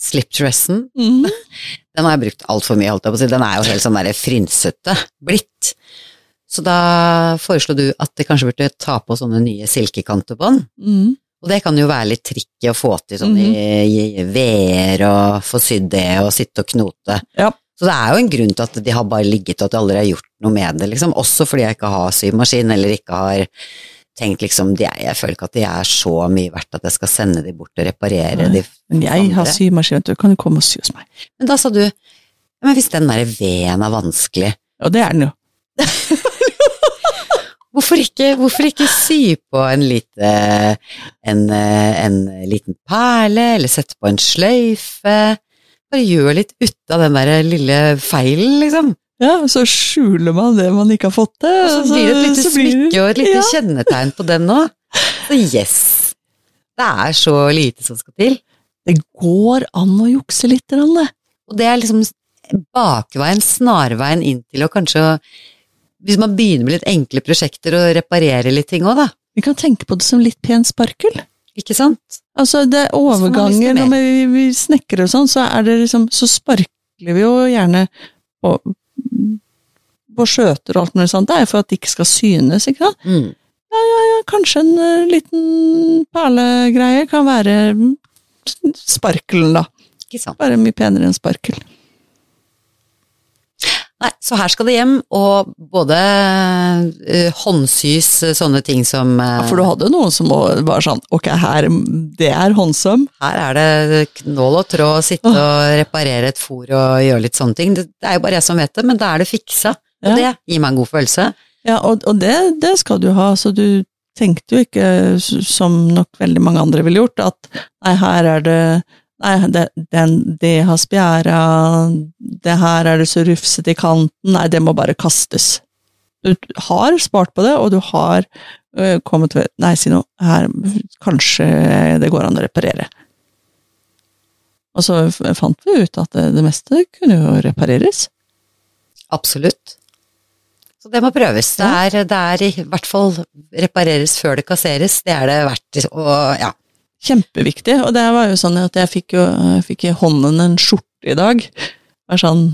Speaker 1: slipdressen,
Speaker 2: Mm.
Speaker 1: den har jeg brukt altfor mye, holdt jeg på å si, den er jo helt sånn der frynsete blitt. Så da foreslo du at det kanskje burde ta på sånne nye silkekantebånd.
Speaker 2: Mm.
Speaker 1: og det kan jo være litt tricky å få til sånn i, i veer og få sydd det og sitte og knote.
Speaker 2: Ja.
Speaker 1: Så det er jo en grunn til at de har bare ligget og at de aldri har gjort noe med det, liksom. Også fordi jeg ikke har symaskin, eller ikke har tenkt liksom de, Jeg føler ikke at de er så mye verdt at jeg skal sende de bort og reparere
Speaker 2: Nei,
Speaker 1: de.
Speaker 2: Men jeg har
Speaker 1: andre.
Speaker 2: symaskin, vet du. Kan du komme og sy hos meg?
Speaker 1: Men da sa du ja, men hvis den der veden er vanskelig,
Speaker 2: Ja, det er den jo.
Speaker 1: hvorfor ikke, hvorfor ikke sy på en, lite, en, en liten perle, eller sette på en sløyfe? Bare gjør litt ut av den der lille feilen, liksom.
Speaker 2: Ja, så skjuler man det man ikke har fått til.
Speaker 1: Og så blir det et lite
Speaker 2: blir
Speaker 1: smykke og et lite
Speaker 2: ja.
Speaker 1: kjennetegn på den òg. Så yes. Det er så lite som skal til.
Speaker 2: Det går an å jukse litt, det.
Speaker 1: Og det er liksom bakveien, snarveien inn til å kanskje Hvis man begynner med litt enkle prosjekter og reparerer litt ting òg, da.
Speaker 2: Vi kan tenke på det som litt pen sparkel.
Speaker 1: Ikke sant?
Speaker 2: Altså, det er overganger når vi, vi snekrer og sånn, så er det liksom Så sparkler vi jo gjerne på, på skjøter og alt mulig sånt. Det er for at det ikke skal synes, ikke sant.
Speaker 1: Mm.
Speaker 2: Ja, ja. kanskje en uh, liten perlegreie kan være sparkelen, da.
Speaker 1: Ikke sant.
Speaker 2: Bare mye penere enn sparkel.
Speaker 1: Så her skal det hjem, og både uh, håndsys eh, sånne ting som uh,
Speaker 2: Ja, for du hadde noen som var sånn Ok, her, det er håndsøm.
Speaker 1: Her er det knål og tråd, sitte og reparere et fôr og gjøre litt sånne ting. Det, det er jo bare jeg som vet det, men da er det fiksa. Og
Speaker 2: Ja.
Speaker 1: det gir meg en god følelse.
Speaker 2: Ja, og, og det, det skal du ha, så du tenkte jo ikke, som nok veldig mange andre ville gjort, at nei, her er det Nei, det, den, det har spjæra, det her er det så rufsete i kanten, nei, det må bare kastes. Du har spart på det, og du har øh, kommet ved Nei, si noe, her kanskje det går an å reparere. Og så fant vi ut at det, det meste kunne jo repareres.
Speaker 1: Absolutt. Så det må prøves. Det er, det er i hvert fall repareres før det kasseres. Det er det verdt. å ja,
Speaker 2: Kjempeviktig, og det var jo sånn at jeg fikk jo jeg fikk i hånden en skjorte i dag. Det var sånn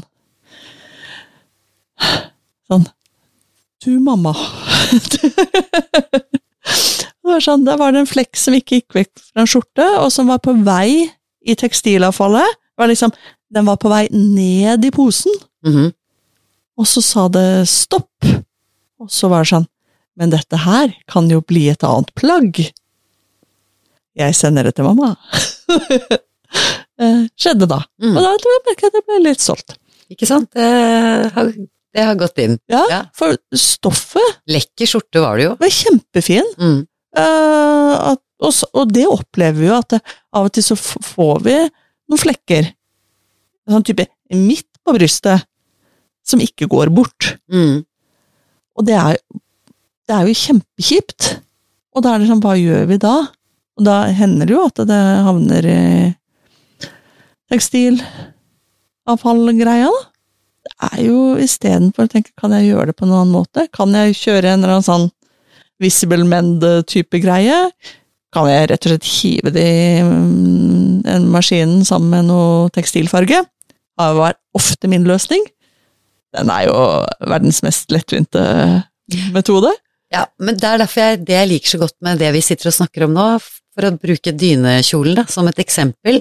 Speaker 2: Sånn Du, mamma. det var sånn, Der var det en flekk som ikke gikk vekk fra en skjorte, og som var på vei i tekstilavfallet. Var liksom, den var på vei ned i posen,
Speaker 1: mhm.
Speaker 2: og så sa det stopp. Og så var det sånn Men dette her kan jo bli et annet plagg. Jeg sender det til mamma. Eh, Skjedde da.
Speaker 1: Mm.
Speaker 2: Og da tror jeg at jeg ble litt solgt.
Speaker 1: ikke sant? Det har, det har gått inn.
Speaker 2: Ja,
Speaker 1: Ja.
Speaker 2: For stoffet
Speaker 1: Lekker skjorte var det jo.
Speaker 2: var kjempefin.
Speaker 1: Mm.
Speaker 2: Uh, at, og, og det opplever vi jo, at det, av og til så får vi noen flekker. Sånn type midt på brystet, som ikke går bort.
Speaker 1: Mm.
Speaker 2: Og det er, det er jo kjempekjipt. Og da er det sånn, hva gjør vi da? Og da hender det jo at det havner i tekstilavfallgreia, da. Det er jo istedenfor å tenke, kan jeg gjøre det på en annen måte? Kan jeg kjøre en eller annen sånn visible mend-type greie? Kan jeg rett og slett hive det i mm, en maskinen sammen med noe tekstilfarge? Det var ofte min løsning. Den er jo verdens mest lettvinte metode.
Speaker 1: Ja, men det er derfor jeg, det jeg liker så godt med det vi sitter og snakker om nå, for å bruke dynekjolen da, som et eksempel,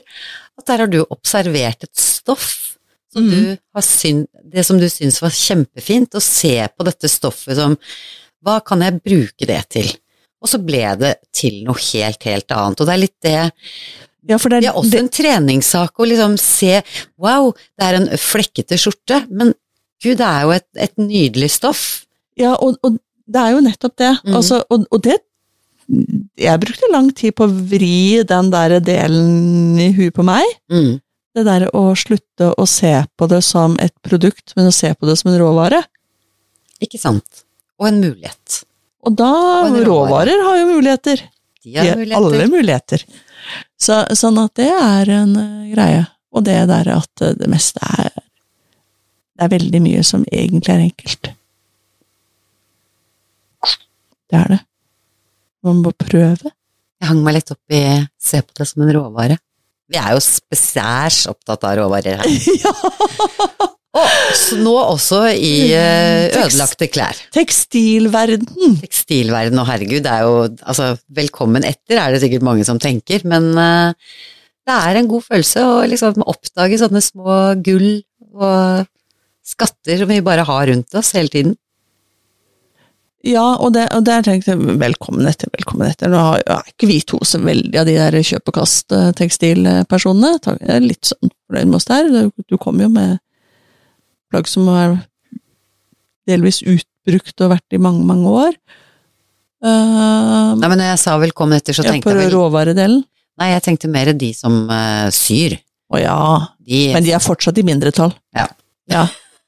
Speaker 1: at der har du observert et stoff som
Speaker 2: Mhm.
Speaker 1: du har syn, det som du syns var kjempefint, og se på dette stoffet som hva kan jeg bruke det til? Og så ble det til noe helt, helt annet, og det er litt det
Speaker 2: Ja, det
Speaker 1: Det er også en treningssak å liksom se wow, det er en flekkete skjorte, men gud, det er jo et, et nydelig stoff.
Speaker 2: Ja, og, og det er jo nettopp det.
Speaker 1: Mm.
Speaker 2: Altså, og, og det Jeg brukte lang tid på å vri den der delen i huet på meg.
Speaker 1: Mm.
Speaker 2: Det der å slutte å se på det som et produkt, men å se på det som en råvare.
Speaker 1: Ikke sant? Og en mulighet.
Speaker 2: Og da
Speaker 1: Og
Speaker 2: råvarer har jo muligheter.
Speaker 1: De har muligheter.
Speaker 2: alle muligheter. Så, sånn at det er en eh, greie. Og det der at det meste er Det er veldig mye som egentlig er enkelt. Det er det. Man må prøve.
Speaker 1: Jeg hang meg litt opp i se på det som en råvare. Vi er jo spesiærs opptatt av råvarer her.
Speaker 2: ja!
Speaker 1: Og nå også i eh, ødelagte klær.
Speaker 2: Tekstilverden.
Speaker 1: Tekstilverden, og herregud, det er jo altså velkommen etter, er det sikkert mange som tenker, men eh, det er en god følelse å liksom oppdage sånne små gull og skatter som vi bare har rundt oss hele tiden.
Speaker 2: Ja, og, det, og der tenkte jeg velkommen etter, velkommen etter. Nå har- er ikke vi to så veldig av de der kjøp og kast-tekstilpersonene. Jeg er litt sånn fornøyd med oss der. Du- Du kom jo med plagg som er delvis utbrukt og vært i mange, mange år. Uh,
Speaker 1: Nei, men når jeg sa velkommen etter, så tenkte
Speaker 2: på
Speaker 1: jeg vel
Speaker 2: råvaredelen.
Speaker 1: Nei, jeg tenkte mer de som uh, syr.
Speaker 2: Å ja,
Speaker 1: De,
Speaker 2: men de er fortsatt i mindretall.
Speaker 1: Ja.
Speaker 2: Ja.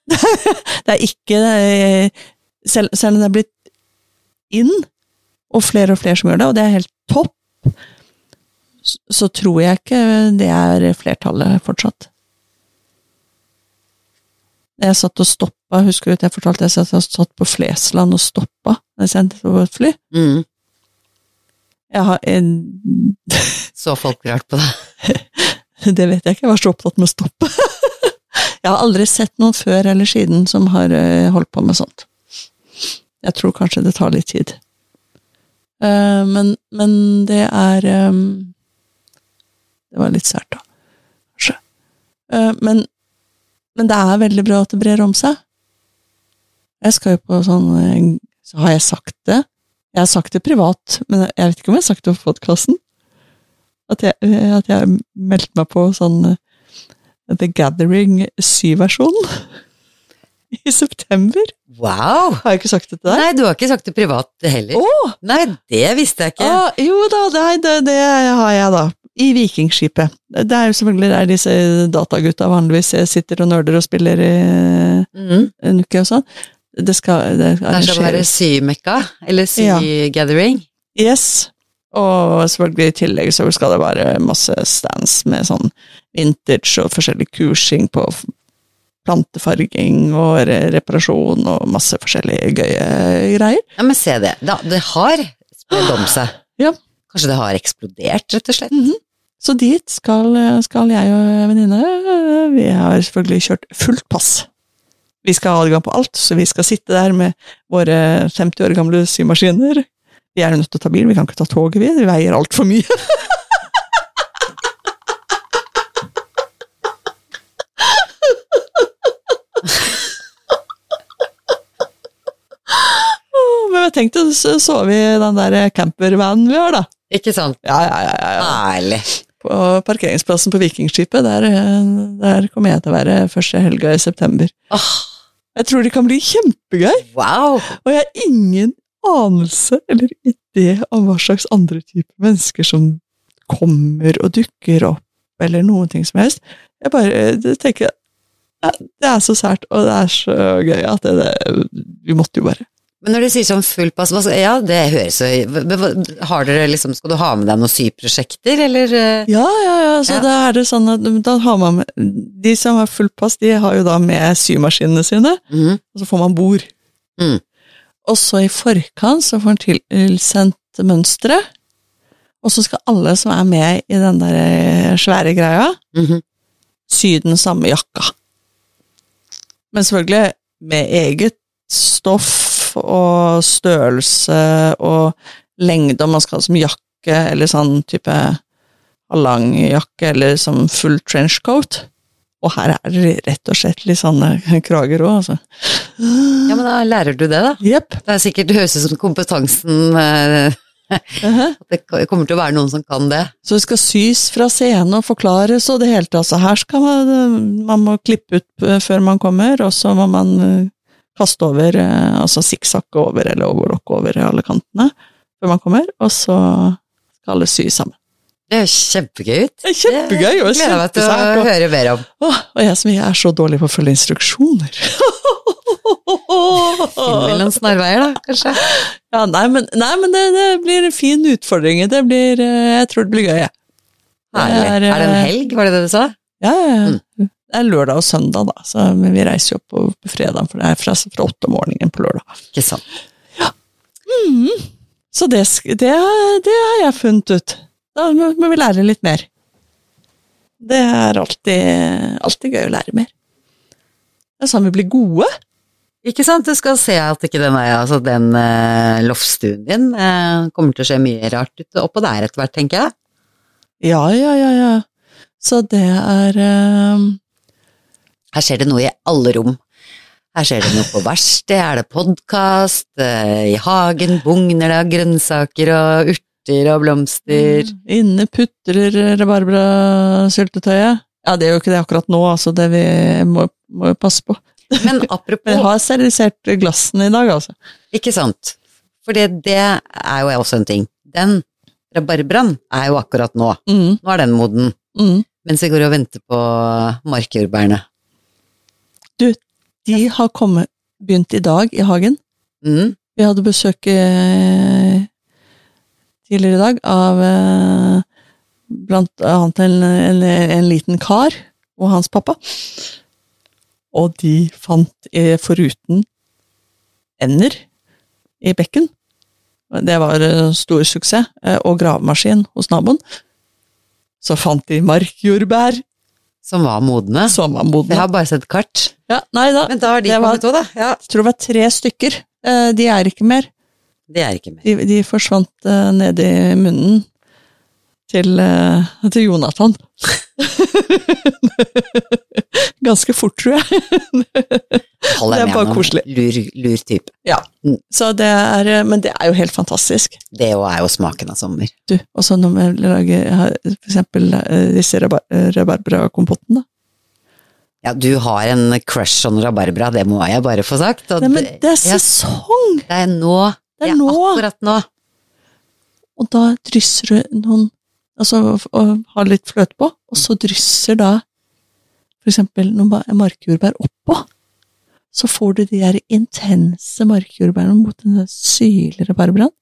Speaker 2: det er ikke eh, selv, selv om det er blitt inn, og flere og flere som gjør det, og det er helt topp, så, tror jeg ikke det er flertallet fortsatt. Jeg satt og stoppa, husker du at jeg fortalte jeg satt, jeg satt på Flesland og stoppa da jeg sendte på et fly?
Speaker 1: mm,
Speaker 2: Jeg har en
Speaker 1: så folk rart på det.
Speaker 2: Det vet jeg ikke, jeg var så opptatt med å stoppe. Jeg har aldri sett noen før eller siden som har eh, holdt på med sånt. Jeg tror kanskje det tar litt tid. Uh, Men, men det er um, Det var litt sært, da. Eh, Men, men det er veldig bra at det brer om seg. Jeg skal jo på sånn Så har jeg sagt det. Jeg har sagt det privat, men jeg vet ikke om jeg har sagt det på podkasten. At at jeg meldte meg på sånn The Gathering syversjon i september.
Speaker 1: Wow!
Speaker 2: Har jeg ikke sagt det til deg?
Speaker 1: Nei, du har ikke sagt det privat heller.
Speaker 2: Oh!
Speaker 1: Nei, det visste jeg ikke.
Speaker 2: Ah, jo da, det, det, det har jeg da. I Vikingskipet. Det er jo selvfølgelig der disse datagutta vanligvis sitter og nerder og spiller i
Speaker 1: mm.
Speaker 2: en uke og sånn. Det skal det
Speaker 1: Det skal være symekka, eller
Speaker 2: Ja.
Speaker 1: sygathering.
Speaker 2: Yes. Og selvfølgelig i tillegg så skal det være masse stands med sånn vintage og forskjellig kursing på plantefarging og re reparasjon og masse forskjellige gøye greier.
Speaker 1: Ja, men se det. Da, det har spredd om seg.
Speaker 2: Ja.
Speaker 1: Kanskje det har eksplodert, rett og slett.
Speaker 2: Mhm. Så dit skal, skal jeg og venninne. Vi har selvfølgelig kjørt fullt pass. Vi skal ha adgang på alt, så vi skal sitte der med våre 50 år gamle symaskiner. Vi er jo nødt til å ta bil, vi kan ikke ta toget, vi. Vi veier altfor mye. Men deg så så vi den der campervanen vi har, da.
Speaker 1: Ikke sant?
Speaker 2: Ja, ja, ja. ja,
Speaker 1: Ærlig.
Speaker 2: På parkeringsplassen på Vikingskipet, der, der kommer jeg til å være første helga i september.
Speaker 1: Åh,
Speaker 2: Jeg tror det kan bli kjempegøy,
Speaker 1: wow!
Speaker 2: og jeg har ingen anelse eller idé om hva slags andre typer mennesker som kommer og dukker opp, eller noen ting som helst. Jeg bare tenker ja, Det er så sært, og det er så gøy at det, det, vi måtte jo bare
Speaker 1: Men når du sier sånn full pass, ja, det høres jo Har dere liksom Skal du ha med deg noen syprosjekter, eller? eh?
Speaker 2: Ja, ja, ja. Så
Speaker 1: Ja.
Speaker 2: da er det sånn at da har man med, De som har full pass, de har jo da med symaskinene sine.
Speaker 1: mm.
Speaker 2: og så får man bord.
Speaker 1: Mm.
Speaker 2: Og så i forkant så får man tilsendt mønsteret, og så skal alle som er med i den der eh, svære greia,
Speaker 1: Mhm.
Speaker 2: sy den samme jakka. Men selvfølgelig med eget stoff og størrelse og lengde, om man skal ha som jakke, eller sånn type lang jakke, eller som full trenchcoat. Og her er det rett og slett litt sånne krager òg, altså.
Speaker 1: Ja, men da lærer du det, da.
Speaker 2: Yep.
Speaker 1: Det er sikkert det høres ut som kompetansen eh,
Speaker 2: Uh-huh.
Speaker 1: at Det kommer til å være noen som kan det.
Speaker 2: Så det skal sys fra scenen og forklares og det hele tatt. Altså, her skal man Man må klippe ut eh, før man kommer, og så må man eh, kaste over, eh, altså sikksakke over eller overlokke over alle kantene før man kommer, og så skal alle sy sammen.
Speaker 1: Det høres kjempegøy ut.
Speaker 2: Det er kjempegøy og
Speaker 1: gleder meg til å høre mer om.
Speaker 2: Og jeg som er så dårlig på å følge instruksjoner.
Speaker 1: Finne vel noen snarveier, da, kanskje.
Speaker 2: Ja, nei, men, nei, men det, det blir en fin utfordring. Det blir, eh, jeg tror det blir gøy, jeg.
Speaker 1: Herlig.
Speaker 2: Er,
Speaker 1: Er det en
Speaker 2: eh,
Speaker 1: helg, var det det du sa?
Speaker 2: Ja, ja, ja.
Speaker 1: Mm.
Speaker 2: Det er lørdag og søndag, da, så men vi reiser jo opp på, fredag, for det er fra, fra åtte om morgenen på lørdag.
Speaker 1: Ikke sant. Ja.
Speaker 2: Så det, det, det har jeg funnet ut. Da må, må vi lære litt mer. Det er alltid, alltid gøy å lære mer. Det er sånn vi blir gode.
Speaker 1: Ikke sant, du skal se at ikke den, altså den uh, loftstuen din eh, kommer til å se mye rart ut oppå der etter hvert, tenker jeg.
Speaker 2: Ja, ja, ja, ja. Så det er eh,
Speaker 1: Her skjer det noe i alle rom. Her skjer det noe på verksted, er det podkast, i hagen bugner det av grønnsaker og urter og blomster.
Speaker 2: Inne putrer rabarbrasyltetøyet. Ja, det er jo ikke det akkurat nå, altså. Det vi må, må jo passe på.
Speaker 1: Men
Speaker 2: Men
Speaker 1: apropos
Speaker 2: jeg har sterilisert glassene i dag, altså.
Speaker 1: Ikke sant? For det, det er jo også en ting. Den rabarbraen er jo akkurat nå.
Speaker 2: Mm,
Speaker 1: Nå er den moden.
Speaker 2: mm.
Speaker 1: Mens vi går og venter på markjordbærene.
Speaker 2: De har kommet, begynt i dag i hagen.
Speaker 1: Mm.
Speaker 2: Vi hadde besøk eh, tidligere i dag av eh, blant annet en, en, en liten kar og hans pappa. Og de fant, eh, foruten ender i bekken, det var stor suksess, og gravemaskin hos naboen, så fant de markjordbær
Speaker 1: Som var modne.
Speaker 2: som var
Speaker 1: Jeg har bare sett kart.
Speaker 2: Ja, nei da,
Speaker 1: Men da har de
Speaker 2: Det
Speaker 1: kommet òg, da. Ja.
Speaker 2: jeg tror det var tre stykker. Eh, De er ikke mer.
Speaker 1: De er ikke mer.
Speaker 2: De, de forsvant uh, ned i munnen til, eh, til Jonathan. Ganske fort, tror jeg. Det er bare koselig.
Speaker 1: Lur, lur type.
Speaker 2: Så det er, eh, men det er jo helt fantastisk.
Speaker 1: Det er jo smaken av sommer.
Speaker 2: Du, og så når vi lager eksempel eh, disse eh, rabarbrakompotten, da.
Speaker 1: Ja, du har en crush on rabarbra, det må jeg bare få sagt.
Speaker 2: Nei, men det er
Speaker 1: ja,
Speaker 2: sesong!
Speaker 1: det er nå.
Speaker 2: Det er nå.
Speaker 1: akkurat nå.
Speaker 2: Og da drysser du noen Altså, og har litt fløte på, og så drysser da eksempel noen markjordbær oppå. Så får du de der intense markjordbærene mot den der syrlige rabarbraen.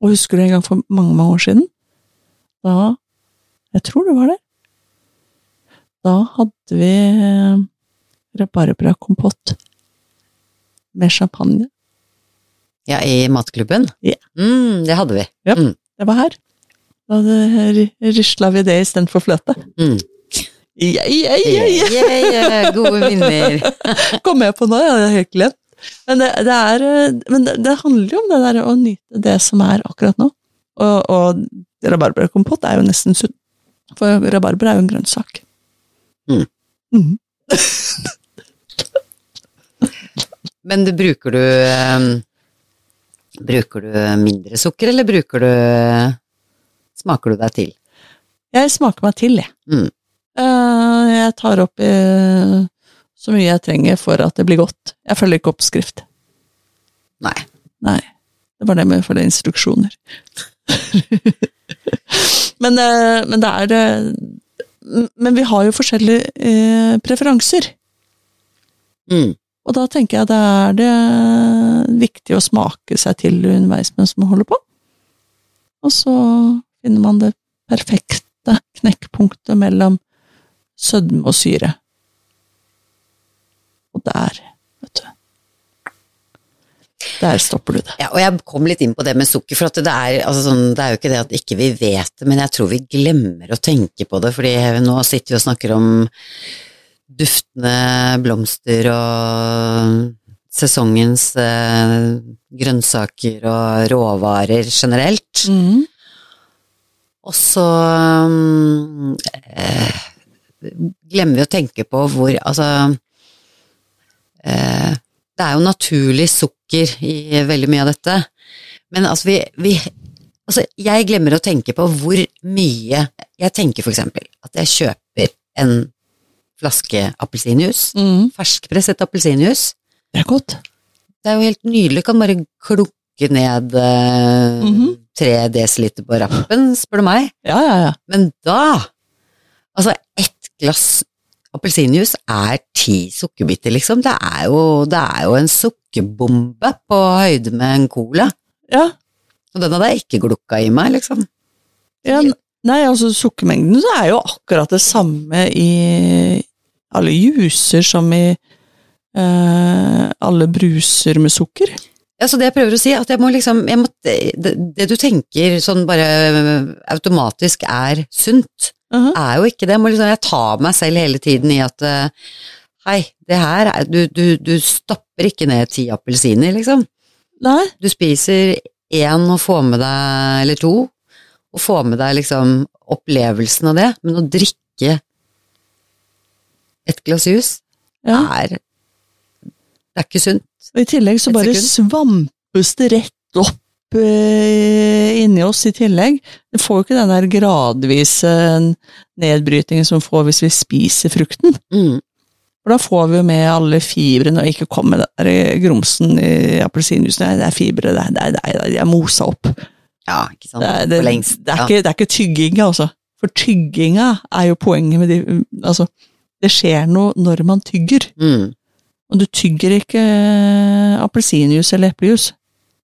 Speaker 2: Og husker du en gang for mange, mange år siden? Da Jeg tror det var det. Da hadde vi eh, rabarbrakompott med champagne.
Speaker 1: Ja, i matklubben?
Speaker 2: Ja.
Speaker 1: Mm, det hadde vi.
Speaker 2: Ja.
Speaker 1: Mm,
Speaker 2: Det var her. Da rusla vi det istedenfor fløte.
Speaker 1: mm.
Speaker 2: Yeah, yeah, ja, ja.
Speaker 1: Yeah, yeah, gode minner.
Speaker 2: Kom jeg på nå, jeg hadde helt glemt. Men, det, det, er, eh, men det, det handler jo om det der å nyte det som er akkurat nå. Og, og rabarbrakompott er jo nesten sunt. For rabarber er jo en grønnsak.
Speaker 1: Mm.
Speaker 2: Mm.
Speaker 1: Men det bruker du eh, Bruker du mindre sukker, eller bruker du Smaker du deg til?
Speaker 2: Jeg smaker meg til, jeg.
Speaker 1: Mm.
Speaker 2: Eh, Jeg tar opp eh, så mye jeg trenger for at det blir godt. Jeg følger ikke oppskrift.
Speaker 1: Nei.
Speaker 2: Nei. Det var det med å følge instruksjoner. men, eh, men det er det Men vi har jo forskjellige preferanser.
Speaker 1: Mm.
Speaker 2: Og da tenker jeg det er det viktig å smake seg til underveis mens man holder på. Og så finner man det perfekte knekkpunktet mellom sødme og syre. Og der, vet du Der stopper du det.
Speaker 1: Ja, og jeg kom litt inn på det med sukker, for det er, altså sånn, det er jo ikke det at ikke vi vet det, men jeg tror vi glemmer å tenke på det, fordi nå sitter vi og snakker om duftende blomster og sesongens eh, grønnsaker og råvarer generelt.
Speaker 2: Mm.
Speaker 1: Og så um, eh, glemmer vi å tenke på hvor Altså eh, Det er jo naturlig sukker i veldig mye av dette, men altså vi, vi Altså, jeg glemmer å tenke på hvor mye Jeg tenker for eksempel at jeg kjøper en flaske appelsinjuice,
Speaker 2: Mm.
Speaker 1: ferskpresset appelsinjuice.
Speaker 2: Det er godt.
Speaker 1: Det er jo helt nydelig, kan bare klukke ned eh,
Speaker 2: Mhm.
Speaker 1: tre desiliter på rappen, spør du meg.
Speaker 2: Ja, ja, ja.
Speaker 1: Men da Altså, ett glass appelsinjuice er ti sukkerbiter, liksom. Det er, jo, det er jo en sukkerbombe på høyde med en cola.
Speaker 2: ja.
Speaker 1: Og den hadde jeg ikke glukka i meg, liksom.
Speaker 2: Ja, nei, altså sukkermengden så er jo akkurat det samme i alle juicer som i eh, alle bruser med sukker.
Speaker 1: Ja, så det jeg prøver å si, at jeg må liksom jeg må, det, det du tenker sånn bare automatisk er sunt,
Speaker 2: Mhm.
Speaker 1: er jo ikke det. Jeg må liksom, jeg tar meg selv hele tiden i at eh, hei, det her er Du, du, du stapper ikke ned ti appelsiner, liksom.
Speaker 2: Nei,
Speaker 1: Du spiser én og får med deg, eller to, og få med deg liksom opplevelsen av det, men å drikke et glass jus,
Speaker 2: Ja.
Speaker 1: er Det er ikke sunt.
Speaker 2: Og i tillegg så bare svampes det rett opp eh, inni oss i tillegg. Det får jo ikke den der gradvise nedbrytingen som vi får hvis vi spiser frukten.
Speaker 1: Mm.
Speaker 2: For da får vi jo med alle fibrene, og ikke kom med den grumsen i appelsinjuicen. Det er fibre, det er, det er, det er, det er mosa opp.
Speaker 1: Ja, ikke sant.
Speaker 2: Det er, det,
Speaker 1: lengst.
Speaker 2: det er,
Speaker 1: ja.
Speaker 2: ikke, det er ikke tygginga, altså. For tygginga er jo poenget med de Altså, det skjer noe når man tygger.
Speaker 1: Mm.
Speaker 2: Og du tygger ikke eh, appelsinjuice eller eplejus.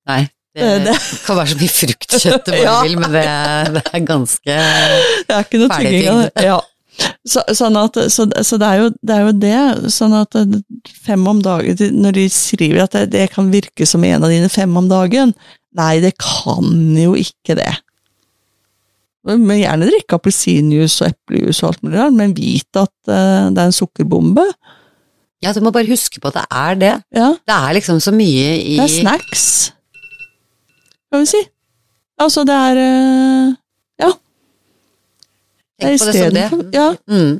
Speaker 1: Nei. Det,
Speaker 2: Det-
Speaker 1: kan være så mye fruktkjøtt du bare
Speaker 2: Ja.
Speaker 1: vil, men det, det er ganske
Speaker 2: Det er ikke noe tygging av det. Ja. Så, sånn at, så, så det, er jo, det er jo det. Sånn at eh, fem om dagen Når de skriver at det, det kan virke som en av dine fem om dagen Nei, det kan jo ikke det. Men gjerne drikke appelsinjuice og eplejus og alt mulig rart, men vit at eh, det er en sukkerbombe.
Speaker 1: Ja, du må bare huske på at det er det.
Speaker 2: Ja,
Speaker 1: Det er liksom så mye i
Speaker 2: det er snacks, kan vi si. Altså, det er eh, Ja.
Speaker 1: Tenk på det som det.
Speaker 2: ja.
Speaker 1: Mm.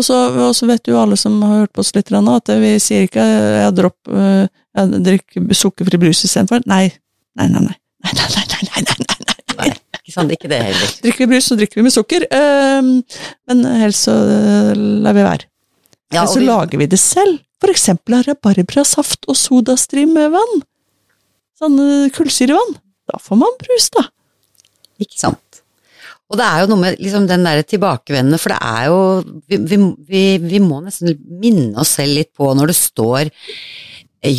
Speaker 2: Og så, og så vet jo alle som har hørt på oss litt, nå, at vi sier ikke jeg dropp, øh, jeg drikker sukkerfri brus istedenfor. Nei. Nei, nei, nei. Nei, nei, nei, nei, nei, nei, nei.
Speaker 1: Nei, ikke sant. Ikke det heller.
Speaker 2: Drikker vi brus, så drikker vi med sukker. Men helst så øh, lar vi være.
Speaker 1: Ja,
Speaker 2: så
Speaker 1: vi-
Speaker 2: lager vi det selv. For eksempel av rabarbrasaft og sodastream med vann. Sånn kullsyrevann. Da får man brus, da.
Speaker 1: Ikke sant. Og det er jo noe med liksom den der tilbakevendende, for det er jo vi, vi, vi, må nesten minne oss selv litt på når det står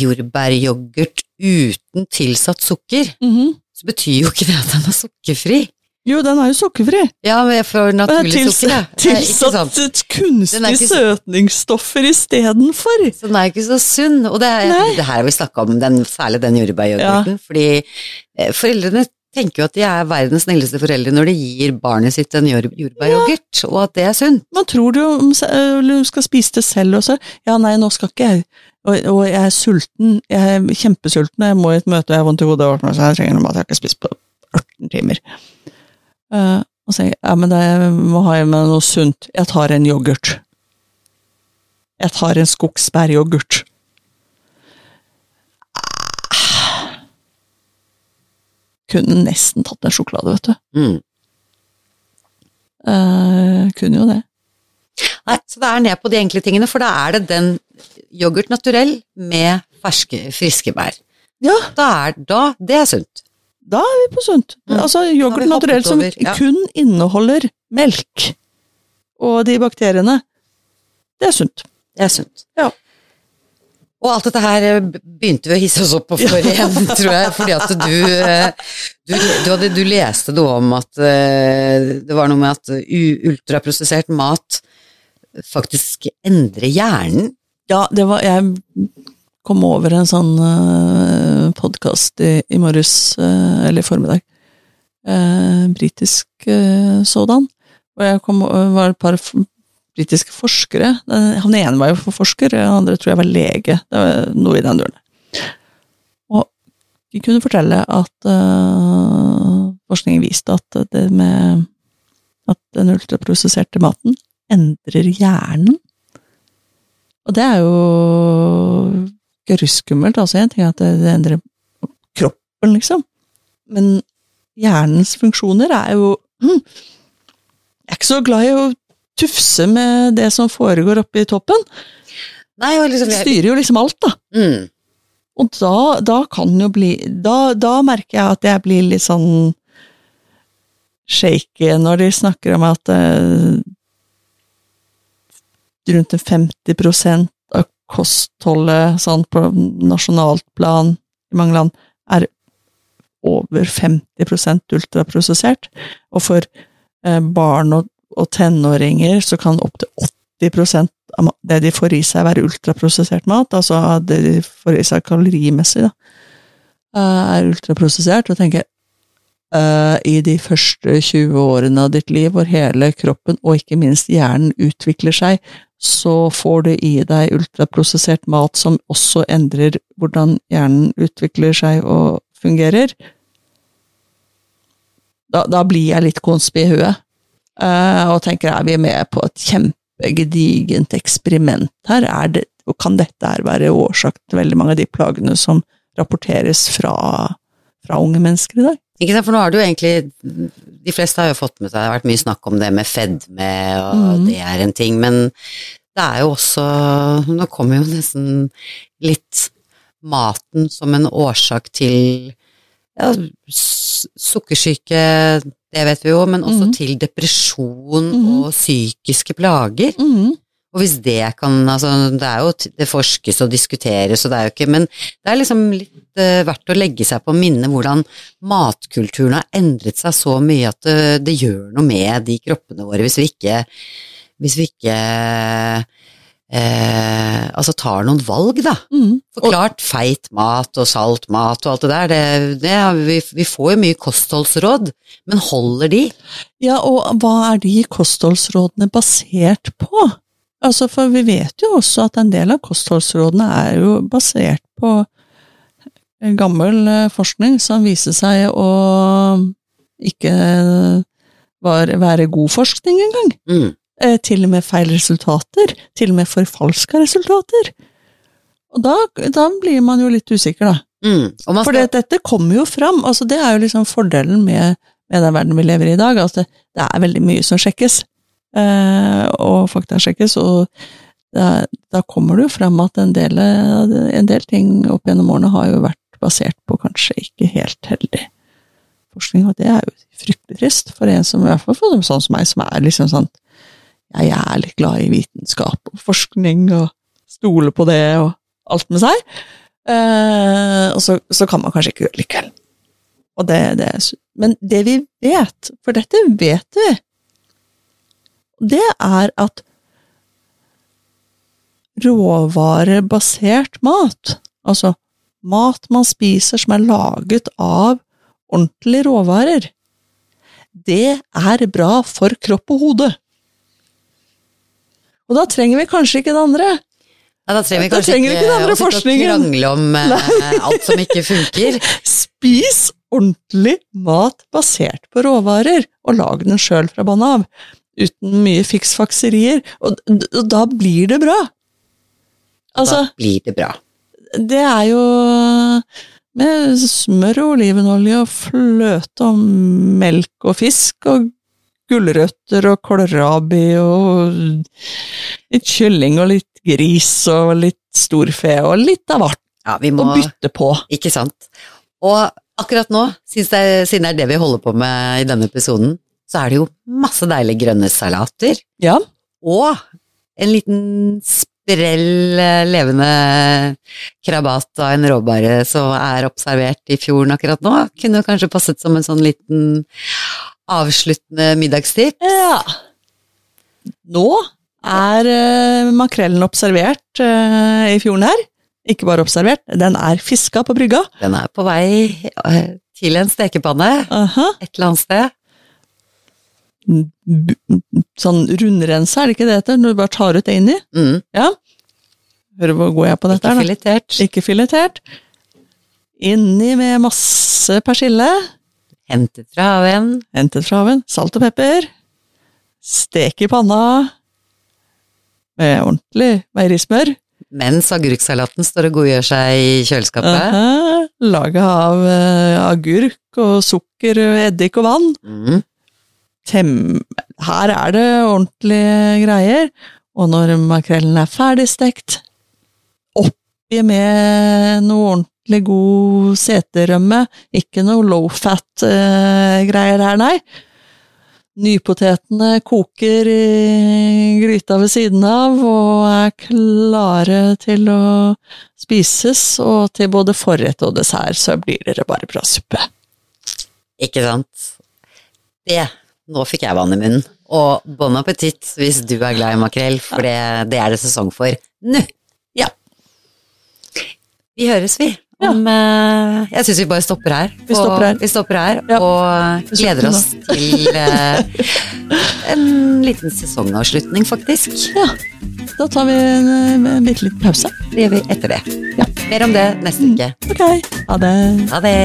Speaker 1: jordbæryoghurt uten tilsatt sukker,
Speaker 2: Mhm.
Speaker 1: så betyr jo ikke det at den er sukkerfri.
Speaker 2: Jo, den er jo sukkerfri.
Speaker 1: Ja, men for naturlig
Speaker 2: Tils-
Speaker 1: sukker, ja.
Speaker 2: Tilsatt kunstig
Speaker 1: ikke
Speaker 2: søtningsstoffer istedenfor.
Speaker 1: Så den er ikke så sunn. Og det, er, det her har vi snakka om, den, særlig den jordbæryoghurten. Fordi eh, foreldrene tenker jo at de er verdens snilleste foreldre når de gir barnet sitt en jordbæryoghurt, ja. og at det er sunt.
Speaker 2: Man tror du skal spise det selv også. Ja, nei, nå skal ikke jeg. Og, og jeg er sulten. Jeg er kjempesulten, jeg må i et møte, og jeg har vondt i hodet, og jeg trenger noe mat, jeg har ikke spist på 18 timer. Uh, og så sier jeg, ja, men det, må ha i meg noe sunt. Jeg tar en yoghurt. Jeg tar en skogsbæryoghurt. Kunne nesten tatt en sjokolade, vet du.
Speaker 1: Mm.
Speaker 2: Uh, kunne jo det.
Speaker 1: Nei, så det er ned på de enkle tingene, for da er det den yoghurt naturell med ferske, friske bær.
Speaker 2: Ja,
Speaker 1: Da er da, det er sunt.
Speaker 2: Da er vi på sunt.
Speaker 1: Mm.
Speaker 2: Altså yoghurt naturell som
Speaker 1: over, ja.
Speaker 2: kun inneholder melk og de bakteriene. Det er sunt.
Speaker 1: Det er sunt.
Speaker 2: Ja.
Speaker 1: Og alt dette her eh, begynte vi å hisse oss opp på for igjen, tror jeg, fordi at du, eh, du, du, hadde, du leste noe om at eh, det var noe med at ultraprosessert mat faktisk endrer hjernen.
Speaker 2: Ja, det var Jeg kom over en sånn uh, podkast i, i morges, uh, eller i formiddag. Uh, Britisk uh, sådan. Og jeg kom, var et par britiske forskere. Han ene var jo forsker, den andre tror jeg var lege. Det var noe i den duren. Og de kunne fortelle at uh, forskningen viste at det med at den ultraprosesserte maten endrer hjernen. Og det er jo gruskummelt. Altså, en ting er at det, endrer kroppen, liksom. Men hjernens funksjoner er jo Jeg er ikke så glad i å tufse med det som foregår oppe i toppen.
Speaker 1: Nei, og liksom
Speaker 2: jeg... styrer jo liksom alt, da.
Speaker 1: mm,
Speaker 2: Og da, da kan jo bli da, da merker jeg at jeg blir litt sånn shaky når de snakker om at uh, rundt 50% av kostholdet sånn på nasjonalt plan i mange land er over 50% ultraprosessert. Og for eh, barn og, og tenåringer så kan opptil 80% av det de får i seg, være ultraprosessert mat. Altså det de får i seg kalorimessig, da, eh, er ultraprosessert. Og tenker uh, i de første 20 årene av ditt liv, hvor hele kroppen, og ikke minst hjernen, utvikler seg, så får du i deg ultraprosessert mat som også endrer hvordan hjernen utvikler seg og fungerer. Da, da blir jeg litt konspi i huet, og tenker er vi med på et kjempegedigent eksperiment her. Er det, og kan dette her være årsak til veldig mange av de plagene som rapporteres fra, fra unge mennesker i dag?
Speaker 1: Ikke sant, for nå har du jo egentlig De fleste har jo fått med seg Det har vært mye snakk om det med fedme, og
Speaker 2: mm.
Speaker 1: det er en ting, men det er jo også Nå kommer jo nesten litt maten som en årsak til ja, sukkersyke, det vet vi jo, men også
Speaker 2: Mhm.
Speaker 1: til depresjon
Speaker 2: Mhm.
Speaker 1: og psykiske plager.
Speaker 2: Mm.
Speaker 1: Og hvis det kan Altså, det er jo Det forskes og diskuteres, og det er jo ikke Men det er liksom litt uh, verdt å legge seg på minne hvordan matkulturen har endret seg så mye at det, det gjør noe med de kroppene våre hvis vi ikke Hvis vi ikke eh, Altså tar noen valg, da.
Speaker 2: Mm.
Speaker 1: For klart, feit mat og salt mat og alt det der, det, det, vi, vi får jo mye kostholdsråd, men holder de?
Speaker 2: Ja, og hva er de kostholdsrådene basert på? Altså, for vi vet jo også at en del av kostholdsrådene er jo basert på gammel eh, forskning som viser seg å ikke var, være god forskning engang.
Speaker 1: Mm.
Speaker 2: Eh, til og med feil resultater. Til og med forfalska resultater. Og da, da blir man jo litt usikker, da.
Speaker 1: Mm. skal...
Speaker 2: For dette kommer jo fram. altså Det er jo liksom fordelen med, med den verden vi lever i i dag. Altså det, er veldig mye som sjekkes, eh, og faktasjekkes. Og da, da kommer det jo fram at en del, en del ting opp gjennom årene har jo vært basert på kanskje ikke helt heldig forskning, og det er jo fryktelig trist for en som i hvert fall for sånn som meg, som er liksom sånn Jeg er litt glad i vitenskap og forskning og stoler på det og alt med seg. Eh, og så, så kan man kanskje ikke gjøre det likevel. Det, det, men det vi vet, for dette vet vi, det er at råvarebasert mat, altså mat man spiser som er laget av ordentlige råvarer, det er bra for kropp og hode. Og da trenger vi kanskje ikke det andre.
Speaker 1: ja, da trenger vi
Speaker 2: da
Speaker 1: kanskje
Speaker 2: trenger ikke, ikke
Speaker 1: å
Speaker 2: forskningen.
Speaker 1: krangle om eh, alt som ikke funker.
Speaker 2: Spis ordentlig mat basert på råvarer, og lag den sjøl fra bånn av. Uten mye fiksfakserier. Og, og da blir det bra. Altså,
Speaker 1: da blir det bra.
Speaker 2: det er jo med smør og olivenolje og fløte og melk og fisk og gulrøtter og kålrabi og litt kylling og litt gris og litt storfe og litt av hvert.
Speaker 1: Ja, vi må
Speaker 2: Og bytte på.
Speaker 1: Ikke sant. Og akkurat nå, siden det er det vi holder på med i denne episoden, så er det jo masse deilige grønne salater,
Speaker 2: Ja.
Speaker 1: og en liten sprell eh, levende krabat av en råbare som er observert i fjorden akkurat nå. Kunne kanskje passet som en sånn liten avsluttende middagstips.
Speaker 2: Ja. Nå er uh, makrellen observert uh, i fjorden her. Ikke bare observert, den er fiska på brygga.
Speaker 1: Den er på vei uh, til en stekepanne
Speaker 2: -huh.
Speaker 1: et eller annet sted.
Speaker 2: B- Sånn rundrense, er det ikke det heter? Når du bare tar ut det inni?
Speaker 1: Mm,
Speaker 2: Ja. Hører hvor går jeg på dette
Speaker 1: ikke filetert.
Speaker 2: Ikke filetert. Inni med masse persille.
Speaker 1: Hentet fra haven.
Speaker 2: Hentet fra haven. Salt og pepper. Stek i panna. Med ordentlig meierismør.
Speaker 1: Mens agurksalaten står og godgjør seg i kjøleskapet.
Speaker 2: Aha, Laga av uh, agurk og sukker, eddik og vann.
Speaker 1: Mm.
Speaker 2: Tem Her er det ordentlige greier. Og når makrellen er ferdigstekt, oppi med noe ordentlig god seterømme, ikke noe low fat-greier her, nei. Nypotetene koker i gryta ved siden av og er klare til å spises, og til både forrett og dessert så blir det bare bra suppe.
Speaker 1: Ikke sant? Det. Nå fikk jeg vann i munnen. Og bon appétit hvis du er glad i makrell, for det, det er det sesong for nå.
Speaker 2: Ja.
Speaker 1: Vi høres, vi. Om, eh, jeg syns vi bare stopper her.
Speaker 2: Vi stopper her.
Speaker 1: Og, stopper her
Speaker 2: Ja.
Speaker 1: og gleder oss til eh, en liten sesongavslutning, faktisk.
Speaker 2: Ja, da tar vi en, en bitte liten pause.
Speaker 1: Det gjør vi etter det.
Speaker 2: Ja.
Speaker 1: Mer om det neste uke.
Speaker 2: Ok, ha det.
Speaker 1: Ha det.